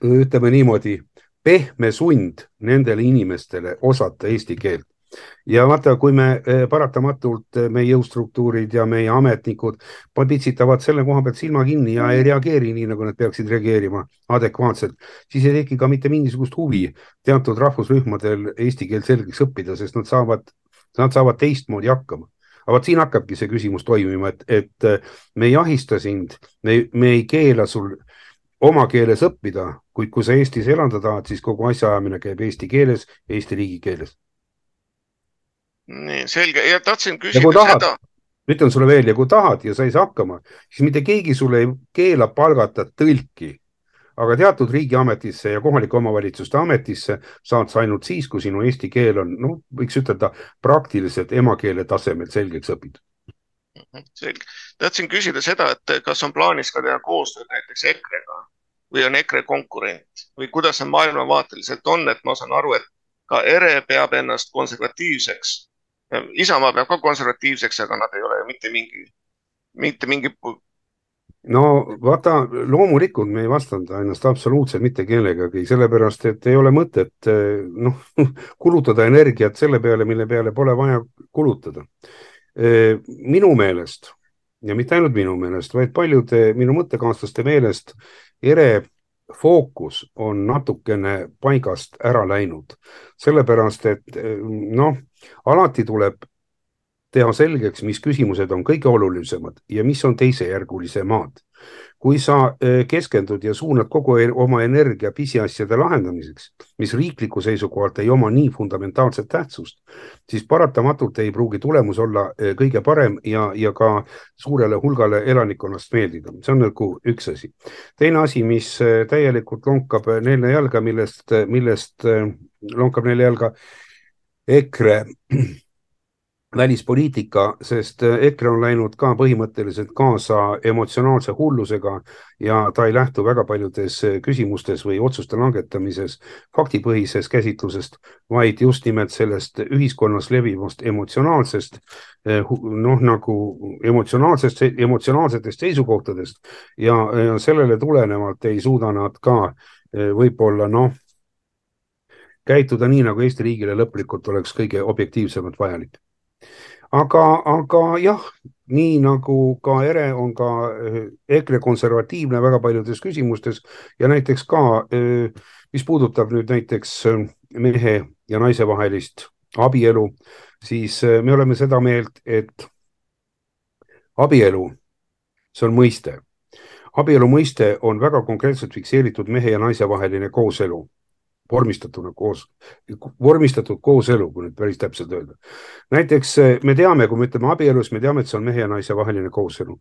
ütleme niimoodi pehme sund nendele inimestele osata eesti keelt. ja vaata, kui me eh, paratamatult, eh, meie jõustruktuurid ja meie ametnikud pitsitavad selle koha pealt silma kinni ja ei reageeri nii, nagu nad peaksid reageerima adekvaatselt, siis ei teki ka mitte mingisugust huvi teatud rahvusrühmadel eesti keelt selgeks õppida, sest nad saavad, nad saavad teistmoodi hakkama aga vot siin hakkabki see küsimus toimima, et, et eh, me ei ahista sind, me, me ei keela sul oma keeles õppida, kuid kui sa Eestis elada tahad, siis kogu asjaajamine käib eesti keeles, Eesti riigikeeles. nii selge ja tahtsin küsida tahad, seda. ütlen sulle veel ja kui tahad ja sa ei saa hakkama, siis mitte keegi sulle ei keela palgata tõlki. aga teatud riigiametisse ja kohalike omavalitsuste ametisse saad sa ainult siis, kui sinu eesti keel on, noh, võiks ütelda praktiliselt emakeele tasemel selgeks õpitud mhm, selge, tahtsin küsida seda, et kas on plaanis ka teha koostööd näiteks EKRE-ga või on EKRE konkurent või kuidas see maailmavaateliselt on, et ma saan aru, et ka ERE peab ennast konservatiivseks. Isamaa peab ka konservatiivseks, aga nad ei ole mitte mingi, mitte mingi. no vaata, loomulikult me ei vastanda ennast absoluutselt mitte kellegagi, sellepärast et ei ole mõtet noh, kulutada energiat selle peale, mille peale pole vaja kulutada. minu meelest ja mitte ainult minu meelest, vaid paljude minu mõttekaaslaste meelest ere fookus on natukene paigast ära läinud, sellepärast et noh, alati tuleb teha selgeks, mis küsimused on kõige olulisemad ja mis on teisejärgulisemad kui sa eh, keskendud ja suunad kogu e-, oma energia pisiasjade lahendamiseks, mis riikliku seisukohalt ei oma nii fundamentaalset tähtsust, siis paratamatult ei pruugi tulemus olla eh, kõige parem ja, ja ka suurele hulgale elanikkonnast meeldida. see on nagu üks asi. teine asi, mis eh, täielikult lonkab nelja jalga, millest, millest lonkab nelja jalga EKRE välispoliitika, sest äh, EKRE on läinud ka põhimõtteliselt kaasa emotsionaalse hullusega ja ta ei lähtu väga paljudes äh, küsimustes või otsuste langetamises faktipõhisest käsitlusest, vaid just nimelt sellest ühiskonnas levivast emotsionaalsest äh, noh, nagu emotsionaalsest, emotsionaalsetest seisukohtadest. Ja, ja sellele tulenevalt ei suuda nad ka võib-olla noh, käituda nii, nagu Eesti riigile lõplikult oleks kõige objektiivsemalt vajalik aga, aga jah, nii nagu ka Ere on ka EKRE konservatiivne väga paljudes küsimustes ja näiteks ka, mis puudutab nüüd näiteks mehe ja naise vahelist abielu, siis me oleme seda meelt, et abielu, see on mõiste. abielu mõiste on väga konkreetselt fikseeritud mehe ja naise vaheline kooselu, vormistatuna koos, vormistatud kooselu, kui nüüd päris täpselt öelda. näiteks me teame, kui me ütleme abielus, me teame, et see on mehe ja naise vaheline kooselu.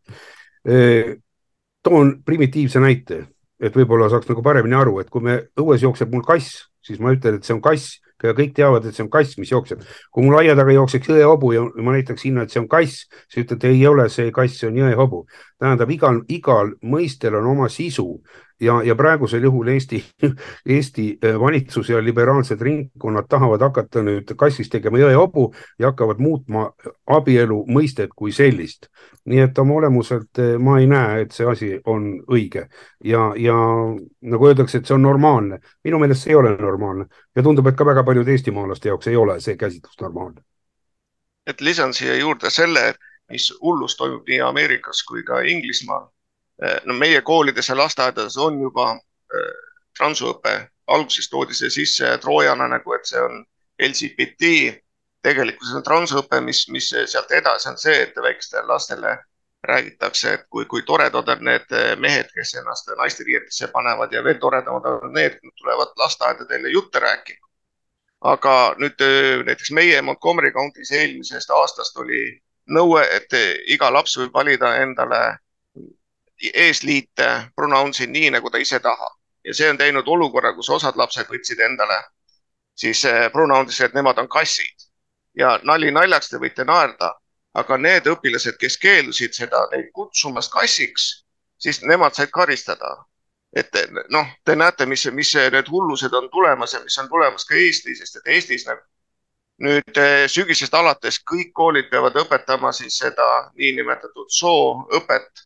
toon primitiivse näite, et võib-olla saaks nagu paremini aru, et kui me õues jookseb mul kass, siis ma ütlen, et see on kass ja kõik teavad, et see on kass, mis jookseb. kui mul aia taga jookseks jõehobu ja ma näitaks sinna, et see on kass, siis ütlete, ei ole see kass, see on jõehobu. Tähendab, igal, igal mõistel on oma sisu ja, ja praegusel juhul Eesti, Eesti äh, valitsus ja liberaalsed ringkonnad tahavad hakata nüüd kassist tegema jõehobu ja hakkavad muutma abielu mõistet kui sellist. nii et oma olemuselt äh, ma ei näe, et see asi on õige ja, ja nagu öeldakse, et see on normaalne. minu meelest see ei ole normaalne ja tundub, et ka väga paljude eestimaalaste jaoks ei ole see käsitlus normaalne. et lisan siia juurde selle, mis hullus toimub nii Ameerikas kui ka Inglismaal Eh, no meie koolides ja lasteaedades on juba eh, transuõpe, alguses toodi see sisse troojana nagu, et see on LGBT. tegelikult see on transõpe, mis, mis sealt edasi on see, et väikestele lastele räägitakse, et kui, kui toredad on need mehed, kes ennast naisteriietesse panevad ja veel toredamad on need, tulevad lasteaeda teile jutte rääkima. aga nüüd eh, näiteks meie Montgomery County's eelmisest aastast oli nõue, et iga laps võib valida endale eesliite pronounce'i nii, nagu ta ise tahab ja see on teinud olukorra, kus osad lapsed võtsid endale siis eh, pronounce'i, et nemad on kassid ja nali naljaks, te võite naerda, aga need õpilased, kes keeldusid seda neid kutsumast kassiks, siis nemad said karistada. et noh, te näete, mis, mis need hullused on tulemas ja mis on tulemas ka Eestis, sest et Eestis nagu nüüd eh, sügisest alates kõik koolid peavad õpetama siis seda niinimetatud sooõpet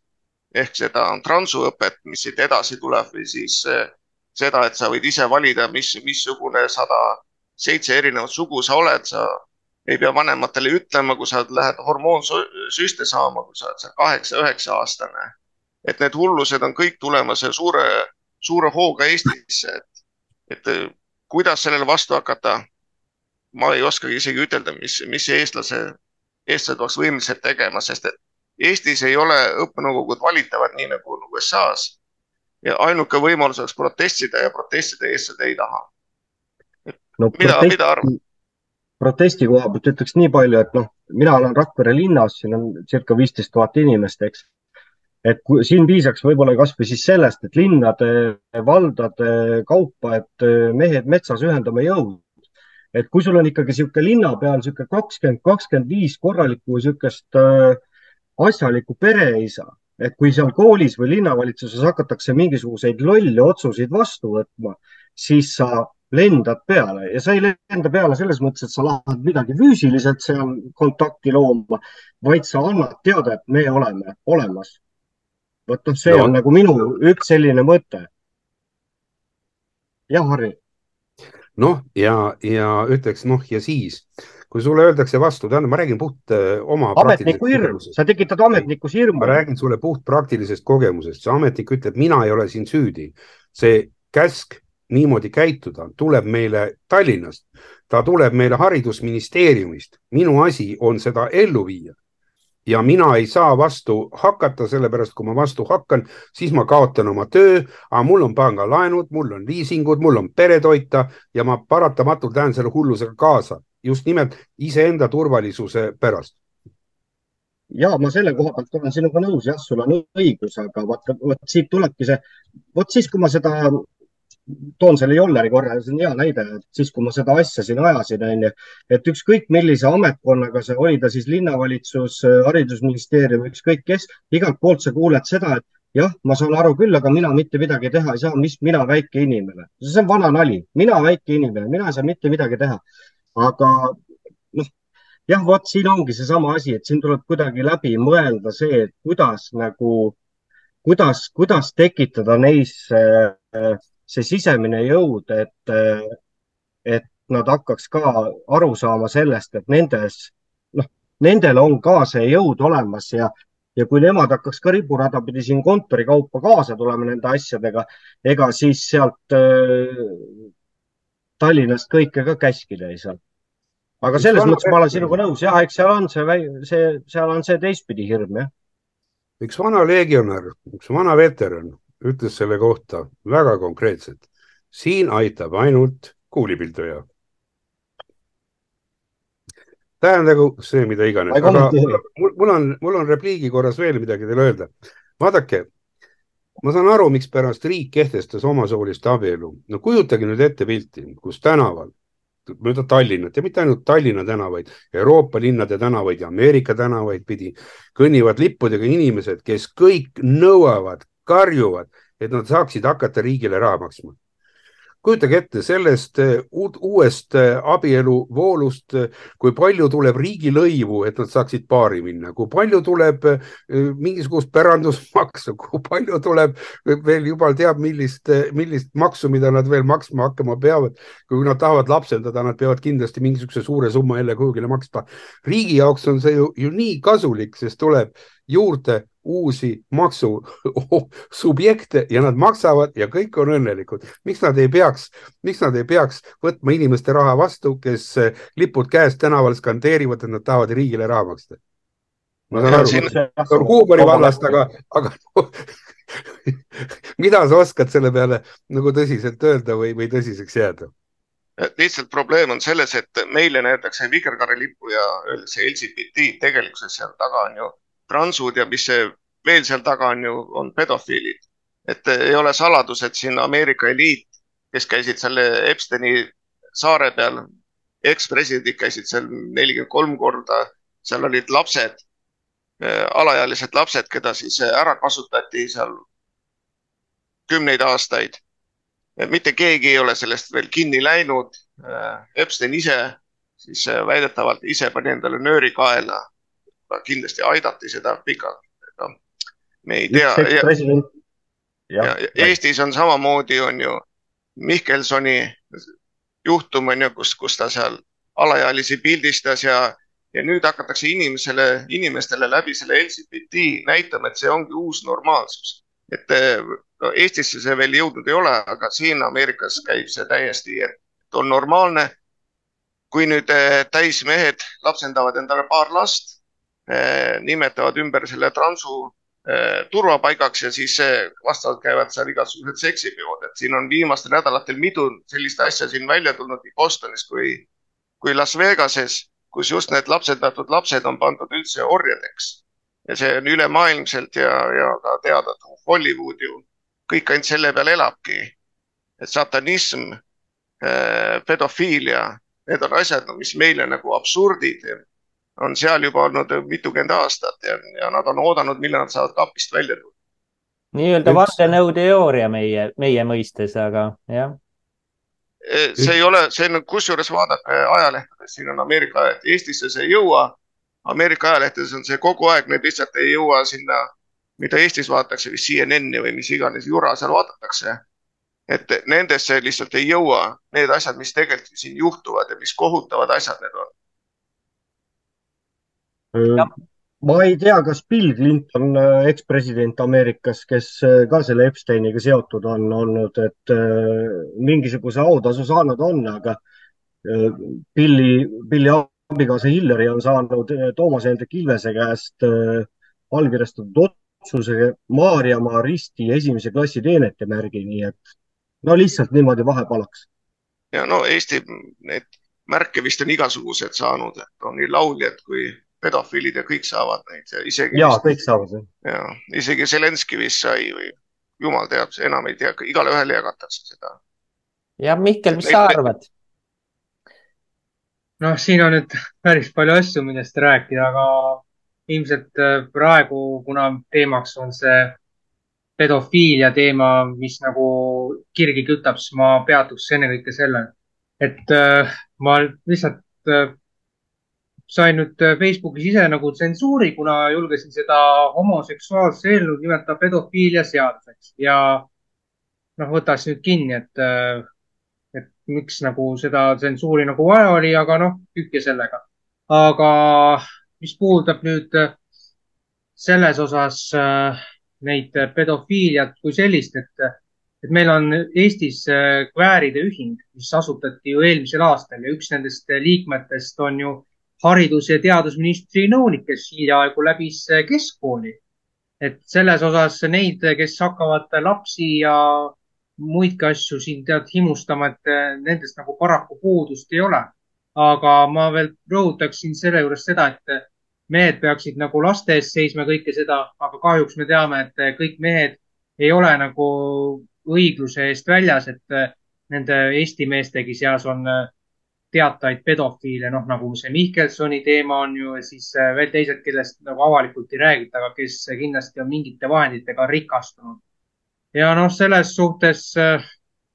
ehk seda transuõpet, mis siit edasi tuleb või siis eh, seda, et sa võid ise valida, mis, missugune sada seitse erinevat sugu sa oled, sa ei pea vanematele ütlema, kui sa lähed hormoonsüste saama, kui sa oled seal kaheksa-üheksa aastane. et need hullused on kõik tulemas suure, suure hooga Eestisse, et, et eh, kuidas sellele vastu hakata. Ma ei oskagi isegi ütelda, mis, mis eestlase, eestlased oleks võimelised tegema, sest et Eestis ei ole õppenõukogud valitavad nii nagu USA-s ja ainuke võimalus oleks protestida ja protestida eestlased ei taha. no mida protesti, mida arvad? protesti koha pealt ütleks nii palju, et noh, mina olen Rakvere linnas, siin on circa viisteist tuhat inimest, eks. et kui, siin piisaks võib-olla kasvõi siis sellest, et linnade, valdade kaupa, et mehed metsas ühendame jõud et kui sul on ikkagi niisugune linna peal niisugune kakskümmend, kakskümmend viis korralikku niisugust äh, asjalikku pereisa, et kui seal koolis või linnavalitsuses hakatakse mingisuguseid lolle otsuseid vastu võtma, siis sa lendad peale ja sa ei lenda peale selles mõttes, et sa lähed midagi füüsiliselt seal kontakti looma, vaid sa annad teada, et me oleme olemas. vot noh, see no. on nagu minu üks selline mõte. jah, Harri. Noh, ja, ja ütleks noh, ja siis kui sulle öeldakse vastu, tähendab, ma räägin puht äh, oma. ametniku hirm, sa tekitad ametnikus hirmu. ma räägin sulle puht praktilisest kogemusest, see ametnik ütleb, mina ei ole siin süüdi. see käsk niimoodi käituda tuleb meile Tallinnast, ta tuleb meile haridusministeeriumist, minu asi on seda ellu viia ja mina ei saa vastu hakata, sellepärast kui ma vastu hakkan, siis ma kaotan oma töö, aga mul on pangalaenud, mul on liisingud, mul on pere toita ja ma paratamatult lähen selle hullusega kaasa just nimelt iseenda turvalisuse pärast. ja ma selle koha pealt olen sinuga nõus, jah, sul on õigus, aga vaata, vot siit tulebki see, vot siis, kui ma seda, toon selle Jolleri korra, see on hea näide, et siis, kui ma seda asja siin ajasin, onju, et ükskõik millise ametkonnaga see oli, ta siis linnavalitsus, haridusministeerium, ükskõik kes, igalt poolt sa kuuled seda, et jah, ma saan aru küll, aga mina mitte midagi teha ei saa, mis mina, väike inimene. see on vana nali, mina, väike inimene, mina ei saa mitte midagi teha aga noh, jah, vot siin ongi seesama asi, et siin tuleb kuidagi läbi mõelda see, et kuidas nagu, kuidas, kuidas tekitada neis see sisemine jõud, et, et nad hakkaks ka aru saama sellest, et nendes, noh, nendel on ka see jõud olemas ja, ja kui nemad hakkaks ka riburada pidi siin kontori kaupa kaasa tulema nende asjadega, ega siis sealt äh, Tallinnast kõike ka käskida ei saa. aga selles mõttes ma olen sinuga nõus, jah, eks seal on see, see, seal on see teistpidi hirm, jah. üks vana legionär, üks vana veteran ütles selle kohta väga konkreetselt. siin aitab ainult kuulipilduja. tähendagu see, mida iganes, aga mul, mul on, mul on repliigi korras veel midagi teile öelda. vaadake, ma saan aru, mikspärast riik kehtestas omasoolist abielu. no kujutage nüüd ette pilti, kus tänaval mööda Tallinnat ja mitte ainult Tallinna tänavaid, Euroopa linnade tänavaid ja Ameerika tänavaid pidi kõnnivad lippudega inimesed, kes kõik nõuavad, karjuvad, et nad saaksid hakata riigile raha maksma kujutage ette sellest eh, uuest eh, abieluvoolust, eh, kui palju tuleb riigilõivu, et nad saaksid paari minna, kui palju tuleb mingisugust pärandusmaksu, kui palju tuleb veel jumal teab, millist, millist maksu, mida nad veel maksma hakkama peavad. kui nad tahavad lapsendada, nad peavad kindlasti mingisuguse suure summa jälle kuhugile maksma. riigi jaoks on see ju, ju nii kasulik, sest tuleb juurde uusi maksusubjekte ja nad maksavad ja kõik on õnnelikud. miks nad ei peaks, miks nad ei peaks võtma inimeste raha vastu, kes lipud käes tänaval skandeerivad, et nad tahavad riigile raha maksta? ma saan aru, see on huumori vallast, aga, aga mida sa oskad selle peale nagu tõsiselt öelda või, või tõsiseks jääda? lihtsalt probleem on selles, et meile näidatakse vikerkaarelippu ja öeldakse LGBT, tegelikkuses seal taga on ju transud ja mis see veel seal taga on ju, on pedofiilid. et ei ole saladus, et siin Ameerika eliit, kes käisid selle Epsteini saare peal, ekspresidendid käisid seal nelikümmend kolm korda, seal olid lapsed, äh, alaealised lapsed, keda siis ära kasutati seal kümneid aastaid. mitte keegi ei ole sellest veel kinni läinud. Epstein ise siis väidetavalt ise pani endale nööri kaela kindlasti aidati seda pikalt. me ei tea. Ja, ja Eestis on samamoodi, on ju Mihkelsoni juhtum on ju, kus, kus ta seal alaealisi pildistas ja, ja nüüd hakatakse inimesele, inimestele läbi selle LGBT näitama, et see ongi uus normaalsus. et no Eestisse see veel jõudnud ei ole, aga siin Ameerikas käib see täiesti, et on normaalne. kui nüüd eh, täismehed lapsendavad endale paar last nimetavad ümber selle transu eh, turvapaigaks ja siis vastavalt käivad seal igasugused seksipeod, et siin on viimastel nädalatel mitu sellist asja siin välja tulnud nii Bostonis kui, kui Las Vegases, kus just need lapsendatud lapsed on pandud üldse orjadeks. ja see on ülemaailmselt ja, ja ka teada, et Hollywood ju kõik ainult selle peal elabki. et satanism, eh, pedofiilia, need on asjad, mis meile nagu absurdid on seal juba olnud mitukümmend aastat ja, ja nad on oodanud, millal nad saavad kapist välja tulla. nii-öelda vandenõuteooria meie, meie mõistes, aga jah. E, see ei ole, see on, kusjuures vaadake ajalehtedes, siin on Ameerika ajalehti, Eestisse see ei jõua. Ameerika ajalehtedes on see kogu aeg, need lihtsalt ei jõua sinna, mida Eestis vaadatakse vist CNN-i või mis iganes jura seal vaadatakse et nendesse lihtsalt ei jõua need asjad, mis tegelikult siin juhtuvad ja mis kohutavad asjad need on ma ei tea, kas Bill Clinton, äh, ekspresident Ameerikas, kes äh, ka selle Epsteiniga seotud on olnud, et äh, mingisuguse autasu saanud on, aga Billi, Billi abikaasa Hillary on saanud Toomas Hendrik Ilvese käest allkirjastatud otsuse Maarjamaa risti esimese klassi teenetemärgi, nii et no lihtsalt niimoodi vahepalaks. ja no Eesti neid märke vist on igasugused saanud, et on nii lauljad kui pedofiilid ja kõik saavad neid ja isegi. ja kõik saavad. ja isegi Zelenskõi vist sai või jumal teab, enam ei tea, igale ühele jagatakse seda. ja Mihkel, mis sa arvad? noh, siin on nüüd päris palju asju, millest rääkida, aga ilmselt äh, praegu, kuna teemaks on see pedofiilia teema, mis nagu kirgi kütab, siis ma peatuks ennekõike sellel, et äh, ma lihtsalt äh, sain nüüd äh, Facebookis ise nagu tsensuuri, kuna julgesin seda homoseksuaalse eelnõu nimetada pedofiilia seaduseks ja noh, võtaks nüüd kinni, et, äh, et miks nagu seda tsensuuri nagu vaja oli, aga noh, tühja sellega. aga mis puudutab nüüd äh, selles osas neid pedofiiliat kui sellist, et, et meil on Eestis Kvääride ühing, mis asutati ju eelmisel aastal ja üks nendest liikmetest on ju haridus- ja teadusministri nõunik, kes hiljaaegu läbis keskkooli. et selles osas neid, kes hakkavad lapsi ja muidki asju siin tead himustama, et nendest nagu paraku puudust ei ole. aga ma veel rõhutaksin selle juures seda, et mehed peaksid nagu laste eest seisma kõike seda, aga kahjuks me teame, et kõik mehed ei ole nagu õigluse eest väljas, et nende Eesti meestegi seas on teatajaid pedofiile, noh nagu see Mihkelsoni teema on ju ja siis veel teised, kellest nagu avalikult ei räägita, aga kes kindlasti on mingite vahenditega rikastunud. ja noh, selles suhtes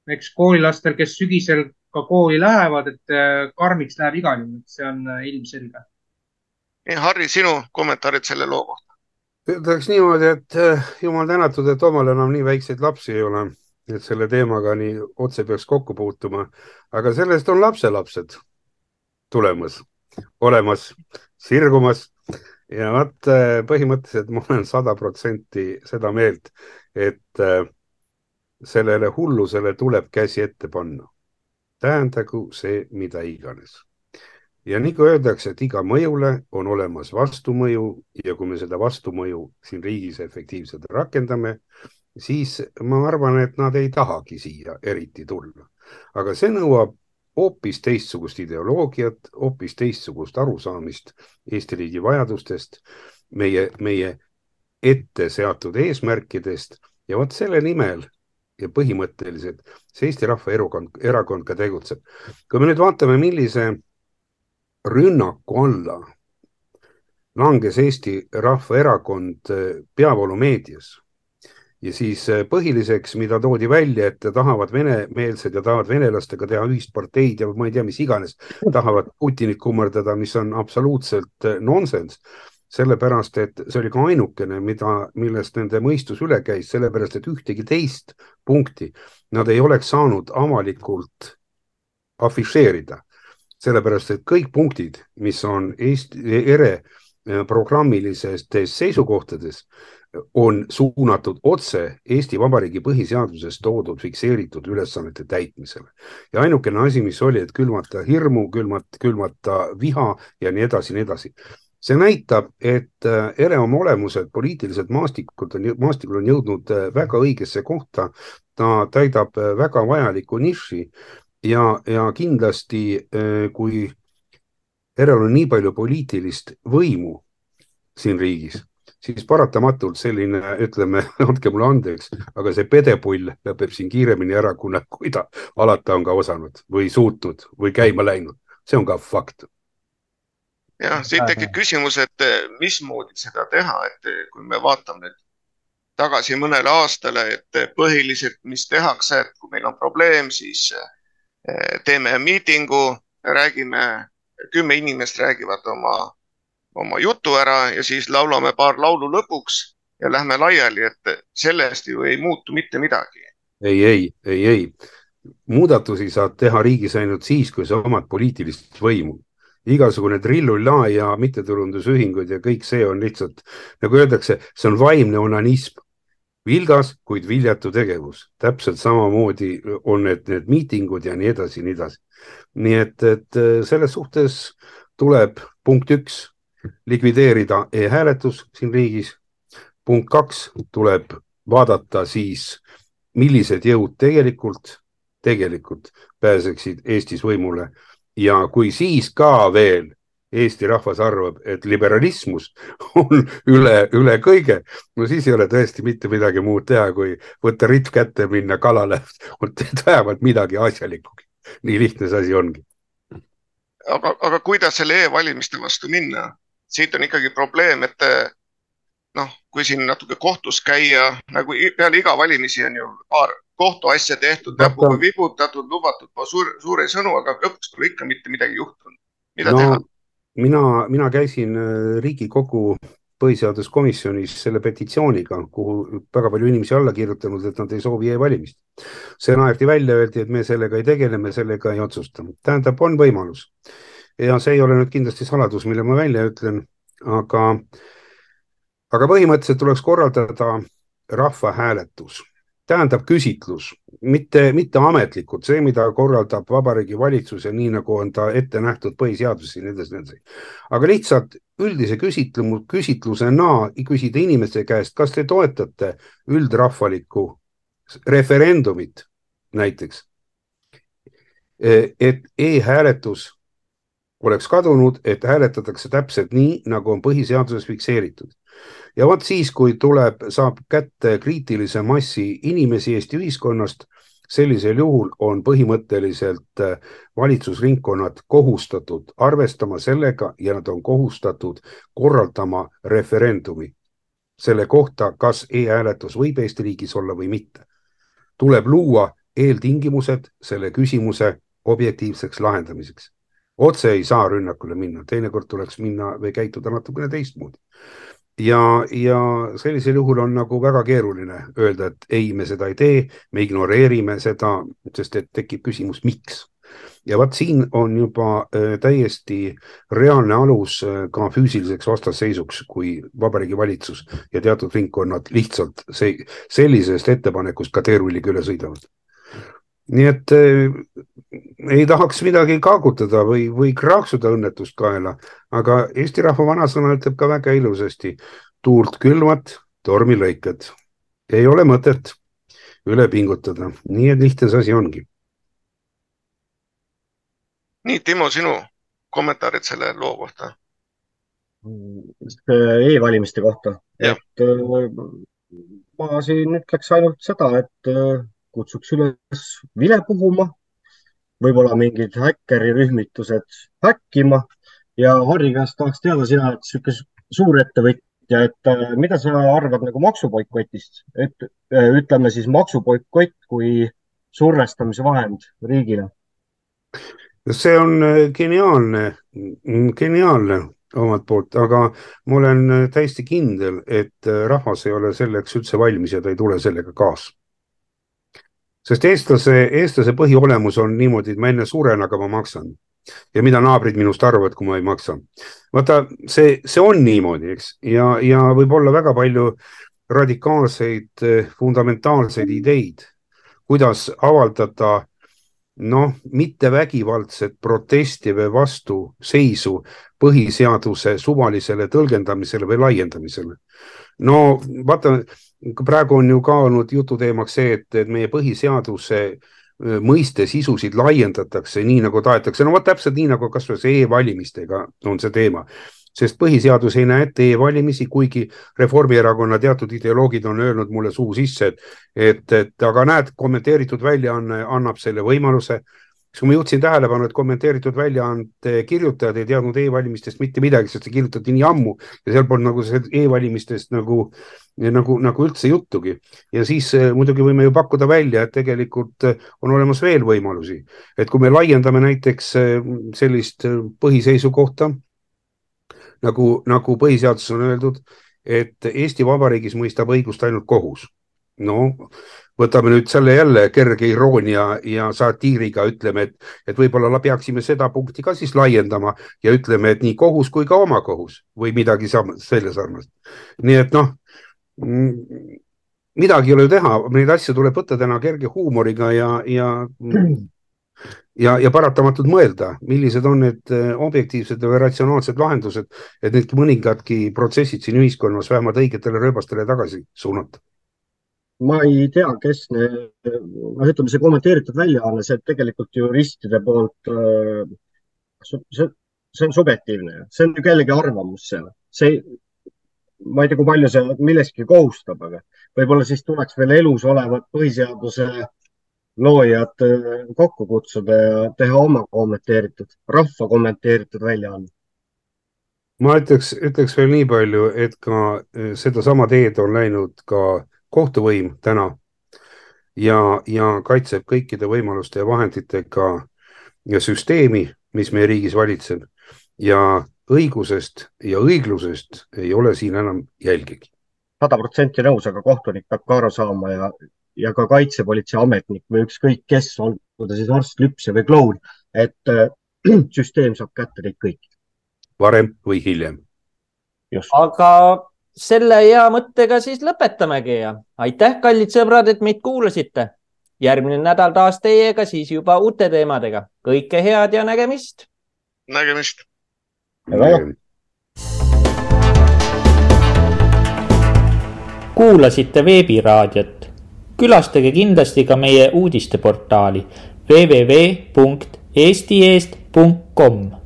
eks koolilastel, kes sügisel ka kooli lähevad, et karmiks läheb igal juhul, et see on ilmselge Harri, sinu kommentaarid selle loo kohta? ütleks niimoodi, et jumal tänatud, et omal enam nii väikseid lapsi ei ole, et selle teemaga nii otse peaks kokku puutuma. aga sellest on lapselapsed tulemas, olemas, sirgumas ja vot eh, põhimõtteliselt ma olen sada protsenti seda meelt, et eh, sellele hullusele tuleb käsi ette panna. tähendagu see mida iganes ja nagu öeldakse, et iga mõjule on olemas vastumõju ja kui me seda vastumõju siin riigis efektiivselt rakendame, siis ma arvan, et nad ei tahagi siia eriti tulla. aga see nõuab hoopis teistsugust ideoloogiat, hoopis teistsugust arusaamist Eesti riigi vajadustest, meie, meie ette seatud eesmärkidest ja vot selle nimel ja põhimõtteliselt see Eesti Rahva Erakond, erakond ka tegutseb. kui me nüüd vaatame, millise rünnaku alla langes Eesti Rahvaerakond eh, peavoolumeedias ja siis eh, põhiliseks, mida toodi välja, et tahavad venemeelsed ja tahavad venelastega teha ühist parteid ja ma ei tea, mis iganes, tahavad Putinit kummardada, mis on absoluutselt eh, nonsenss. sellepärast, et see oli ka ainukene, mida, millest nende mõistus üle käis, sellepärast et ühtegi teist punkti nad ei oleks saanud avalikult afišeerida sellepärast et kõik punktid, mis on Eesti ERE äh, programmilistes seisukohtades, on suunatud otse Eesti Vabariigi põhiseaduses toodud fikseeritud ülesannete täitmisele. ja ainukene asi, mis oli, et külmata hirmu, külmata, külmata viha ja nii edasi, nii edasi see näitab, et äh, ERE oma olemuselt poliitiliselt maastikult on, maastikul on jõudnud äh, väga õigesse kohta. ta täidab väga vajalikku niši ja, ja kindlasti, äh, kui ERR-l on nii palju poliitilist võimu siin riigis, siis paratamatult selline, ütleme, andke mulle andeks, aga see pedepull lõpeb siin kiiremini ära, kui, kui ta alata on ka osanud või suutnud või käima läinud. see on ka fakt. jah, siit tekib küsimus, et äh, mismoodi seda teha, et äh, kui me vaatame tagasi mõnele aastale, et põhiliselt, mis tehakse, et kui meil on probleem, siis teeme miitingu, räägime, kümme inimest räägivad oma, oma jutu ära ja siis laulame paar laulu lõpuks ja lähme laiali, et sellest ju ei muutu mitte midagi. ei, ei, ei, ei. muudatusi saad teha riigis ainult siis, kui sa omad poliitilist võimu igasugune trillullaa ja mittetulundusühingud ja kõik see on lihtsalt, nagu öeldakse, see on vaimne onanism vilgas, kuid viljatu tegevus. täpselt samamoodi on need, need miitingud ja nii edasi ja nii edasi. nii et, et selles suhtes tuleb punkt üks, likvideerida e-hääletus siin riigis. punkt kaks, tuleb vaadata siis, millised jõud tegelikult, tegelikult pääseksid Eestis võimule ja kui siis ka veel Eesti rahvas arvab, et liberalismus on üle, üle kõige, no siis ei ole tõesti mitte midagi muud teha, kui võtta ritt kätte, minna kalale, vähemalt midagi asjalikku. nii lihtne see asi ongi. aga, aga kuidas selle e-valimiste vastu minna? Siit on ikkagi probleem, et noh, kui siin natuke kohtus käia, nagu peale iga valimisi on ju paar kohtuasja tehtud, näpuga vibutatud, lubatud suur, suuri sõnu, aga lõpuks pole ikka mitte midagi juhtunud. mida no, teha? mina, mina käisin äh, Riigikogu põhiseaduskomisjonis selle petitsiooniga, kuhu väga palju inimesi alla kirjutanud, et nad ei soovi e-valimist. see naerdi välja, öeldi, et me sellega ei tegele, me sellega ei otsusta. tähendab, on võimalus ja see ei ole nüüd kindlasti saladus, mille ma välja ütlen. aga, aga põhimõtteliselt tuleks korraldada rahvahääletus, tähendab küsitlus, mitte, mitte ametlikult, see, mida korraldab Vabariigi Valitsus ja nii nagu on ta ette nähtud põhiseaduses ja nii edasi, nii edasi. aga lihtsalt üldise küsitlemu, küsitlusena küsida inimeste käest, kas te toetate üldrahvalikku referendumit näiteks. et e-hääletus oleks kadunud, et hääletatakse täpselt nii, nagu on põhiseaduses fikseeritud ja vot siis, kui tuleb, saab kätte kriitilise massi inimesi Eesti ühiskonnast, sellisel juhul on põhimõtteliselt äh, valitsusringkonnad kohustatud arvestama sellega ja nad on kohustatud korraldama referendumi selle kohta, kas e-hääletus võib Eesti riigis olla või mitte. tuleb luua eeltingimused selle küsimuse objektiivseks lahendamiseks. Otse ei saa rünnakule minna, teinekord tuleks minna või käituda natukene teistmoodi ja, ja sellisel juhul on nagu väga keeruline öelda, et ei, me seda ei tee, me ignoreerime seda, sest et tekib küsimus, miks. ja vot siin on juba äh, täiesti reaalne alus äh, ka füüsiliseks vastasseisuks, kui Vabariigi Valitsus ja teatud ringkonnad lihtsalt see, sellisest ettepanekust ka teerulliga üle sõidavad nii et äh, ei tahaks midagi kaagutada või, või kraaksuda õnnetust kaela, aga Eesti rahva vanasõna ütleb ka väga ilusasti. tuult külvad, tormi lõikad. ei ole mõtet üle pingutada, nii et lihtne see asi ongi. nii, Timo, sinu kommentaarid selle loo kohta? e-valimiste kohta, et äh, ma siin ütleks ainult seda, et äh, kutsuks üles vile puhuma, võib-olla mingid häkkerirühmitused häkkima. Ja Harri käest tahaks teada, sina oled niisugune suurettevõtja, et äh, mida sa arvad nagu maksuboikotist, et äh, ütleme siis maksuboikott kui survestamise vahend riigile? see on äh, geniaalne, geniaalne omalt poolt, aga ma olen täiesti kindel, et rahvas ei ole selleks üldse valmis ja ta ei tule sellega kaasa sest eestlase, eestlase põhiolemus on niimoodi, et ma enne suren, aga ma maksan. ja mida naabrid minust arvavad, kui ma ei maksa. vaata, see, see on niimoodi, eks, ja, ja võib olla väga palju radikaalseid, fundamentaalseid ideid, kuidas avaldada noh, mitte vägivaldset protesti või vastuseisu põhiseaduse suvalisele tõlgendamisele või laiendamisele. No vaata, praegu on ju ka olnud jututeemaks see, et, et meie põhiseaduse mõiste sisusid laiendatakse nii nagu tahetakse, no vot täpselt nii nagu kasvõi see e-valimistega on see teema, sest põhiseadus ei näe ette e-valimisi, kuigi Reformierakonna teatud ideoloogid on öelnud mulle suu sisse, et, et, et aga näed, kommenteeritud väljaanne annab selle võimaluse siis kui ma juhtisin tähelepanu, et kommenteeritud väljaande kirjutajad ei teadnud e-valimistest mitte midagi, sest see kirjutati nii ammu ja seal polnud nagu e-valimistest nagu, nagu, nagu üldse juttugi. ja siis eh, muidugi võime ju pakkuda välja, et tegelikult eh, on olemas veel võimalusi, et kui me laiendame näiteks eh, sellist põhiseisukohta nagu, nagu põhiseaduses on öeldud, et Eesti Vabariigis mõistab õigust ainult kohus. no võtame nüüd selle jälle kerge iroonia ja satiiriga, ütleme, et, et võib-olla peaksime seda punkti ka siis laiendama ja ütleme, et nii kohus kui ka omakohus või midagi selle sarnast. nii et noh, mm, midagi ei ole ju teha, neid asju tuleb võtta täna kerge huumoriga ja, ja ja, ja paratamatult mõelda, millised on need eh, objektiivsed või ratsionaalsed lahendused, et need mõningadki protsessid siin ühiskonnas vähemalt õigetele rööbastele tagasi suunata ma ei tea, kes noh, ütleme see kommenteeritud väljaanne, see tegelikult juristide poolt, äh, see, see on subjektiivne, see on ju kellegi arvamus seal, see, ma ei tea, kui palju see millestki kohustab, aga võib-olla siis tuleks veel elus olevad põhiseaduse loojad äh, kokku kutsuda ja teha oma kommenteeritud, rahva kommenteeritud väljaanne. Ma ütleks, ütleks veel nii palju, et ka äh, sedasama teed on läinud ka kohtuvõim täna ja, ja kaitseb kõikide võimaluste ja vahenditega ja süsteemi, mis meie riigis valitseb ja õigusest ja õiglusest ei ole siin enam jälgigi. sada protsenti nõus, aga kohtunik peab ka aru saama ja, ja ka kaitsepolitseiametnik või ükskõik kes, olgu ta siis arst, lüpsja või kloun, et äh, süsteem saab kätte neid kõiki. varem või hiljem aga selle hea mõttega siis lõpetamegi ja aitäh, kallid sõbrad, et meid kuulasite. järgmine nädal taas teiega, siis juba uute teemadega. kõike head ja nägemist. nägemist. kuulasite veebiraadiot. külastage kindlasti ka meie uudisteportaali www.eesti.com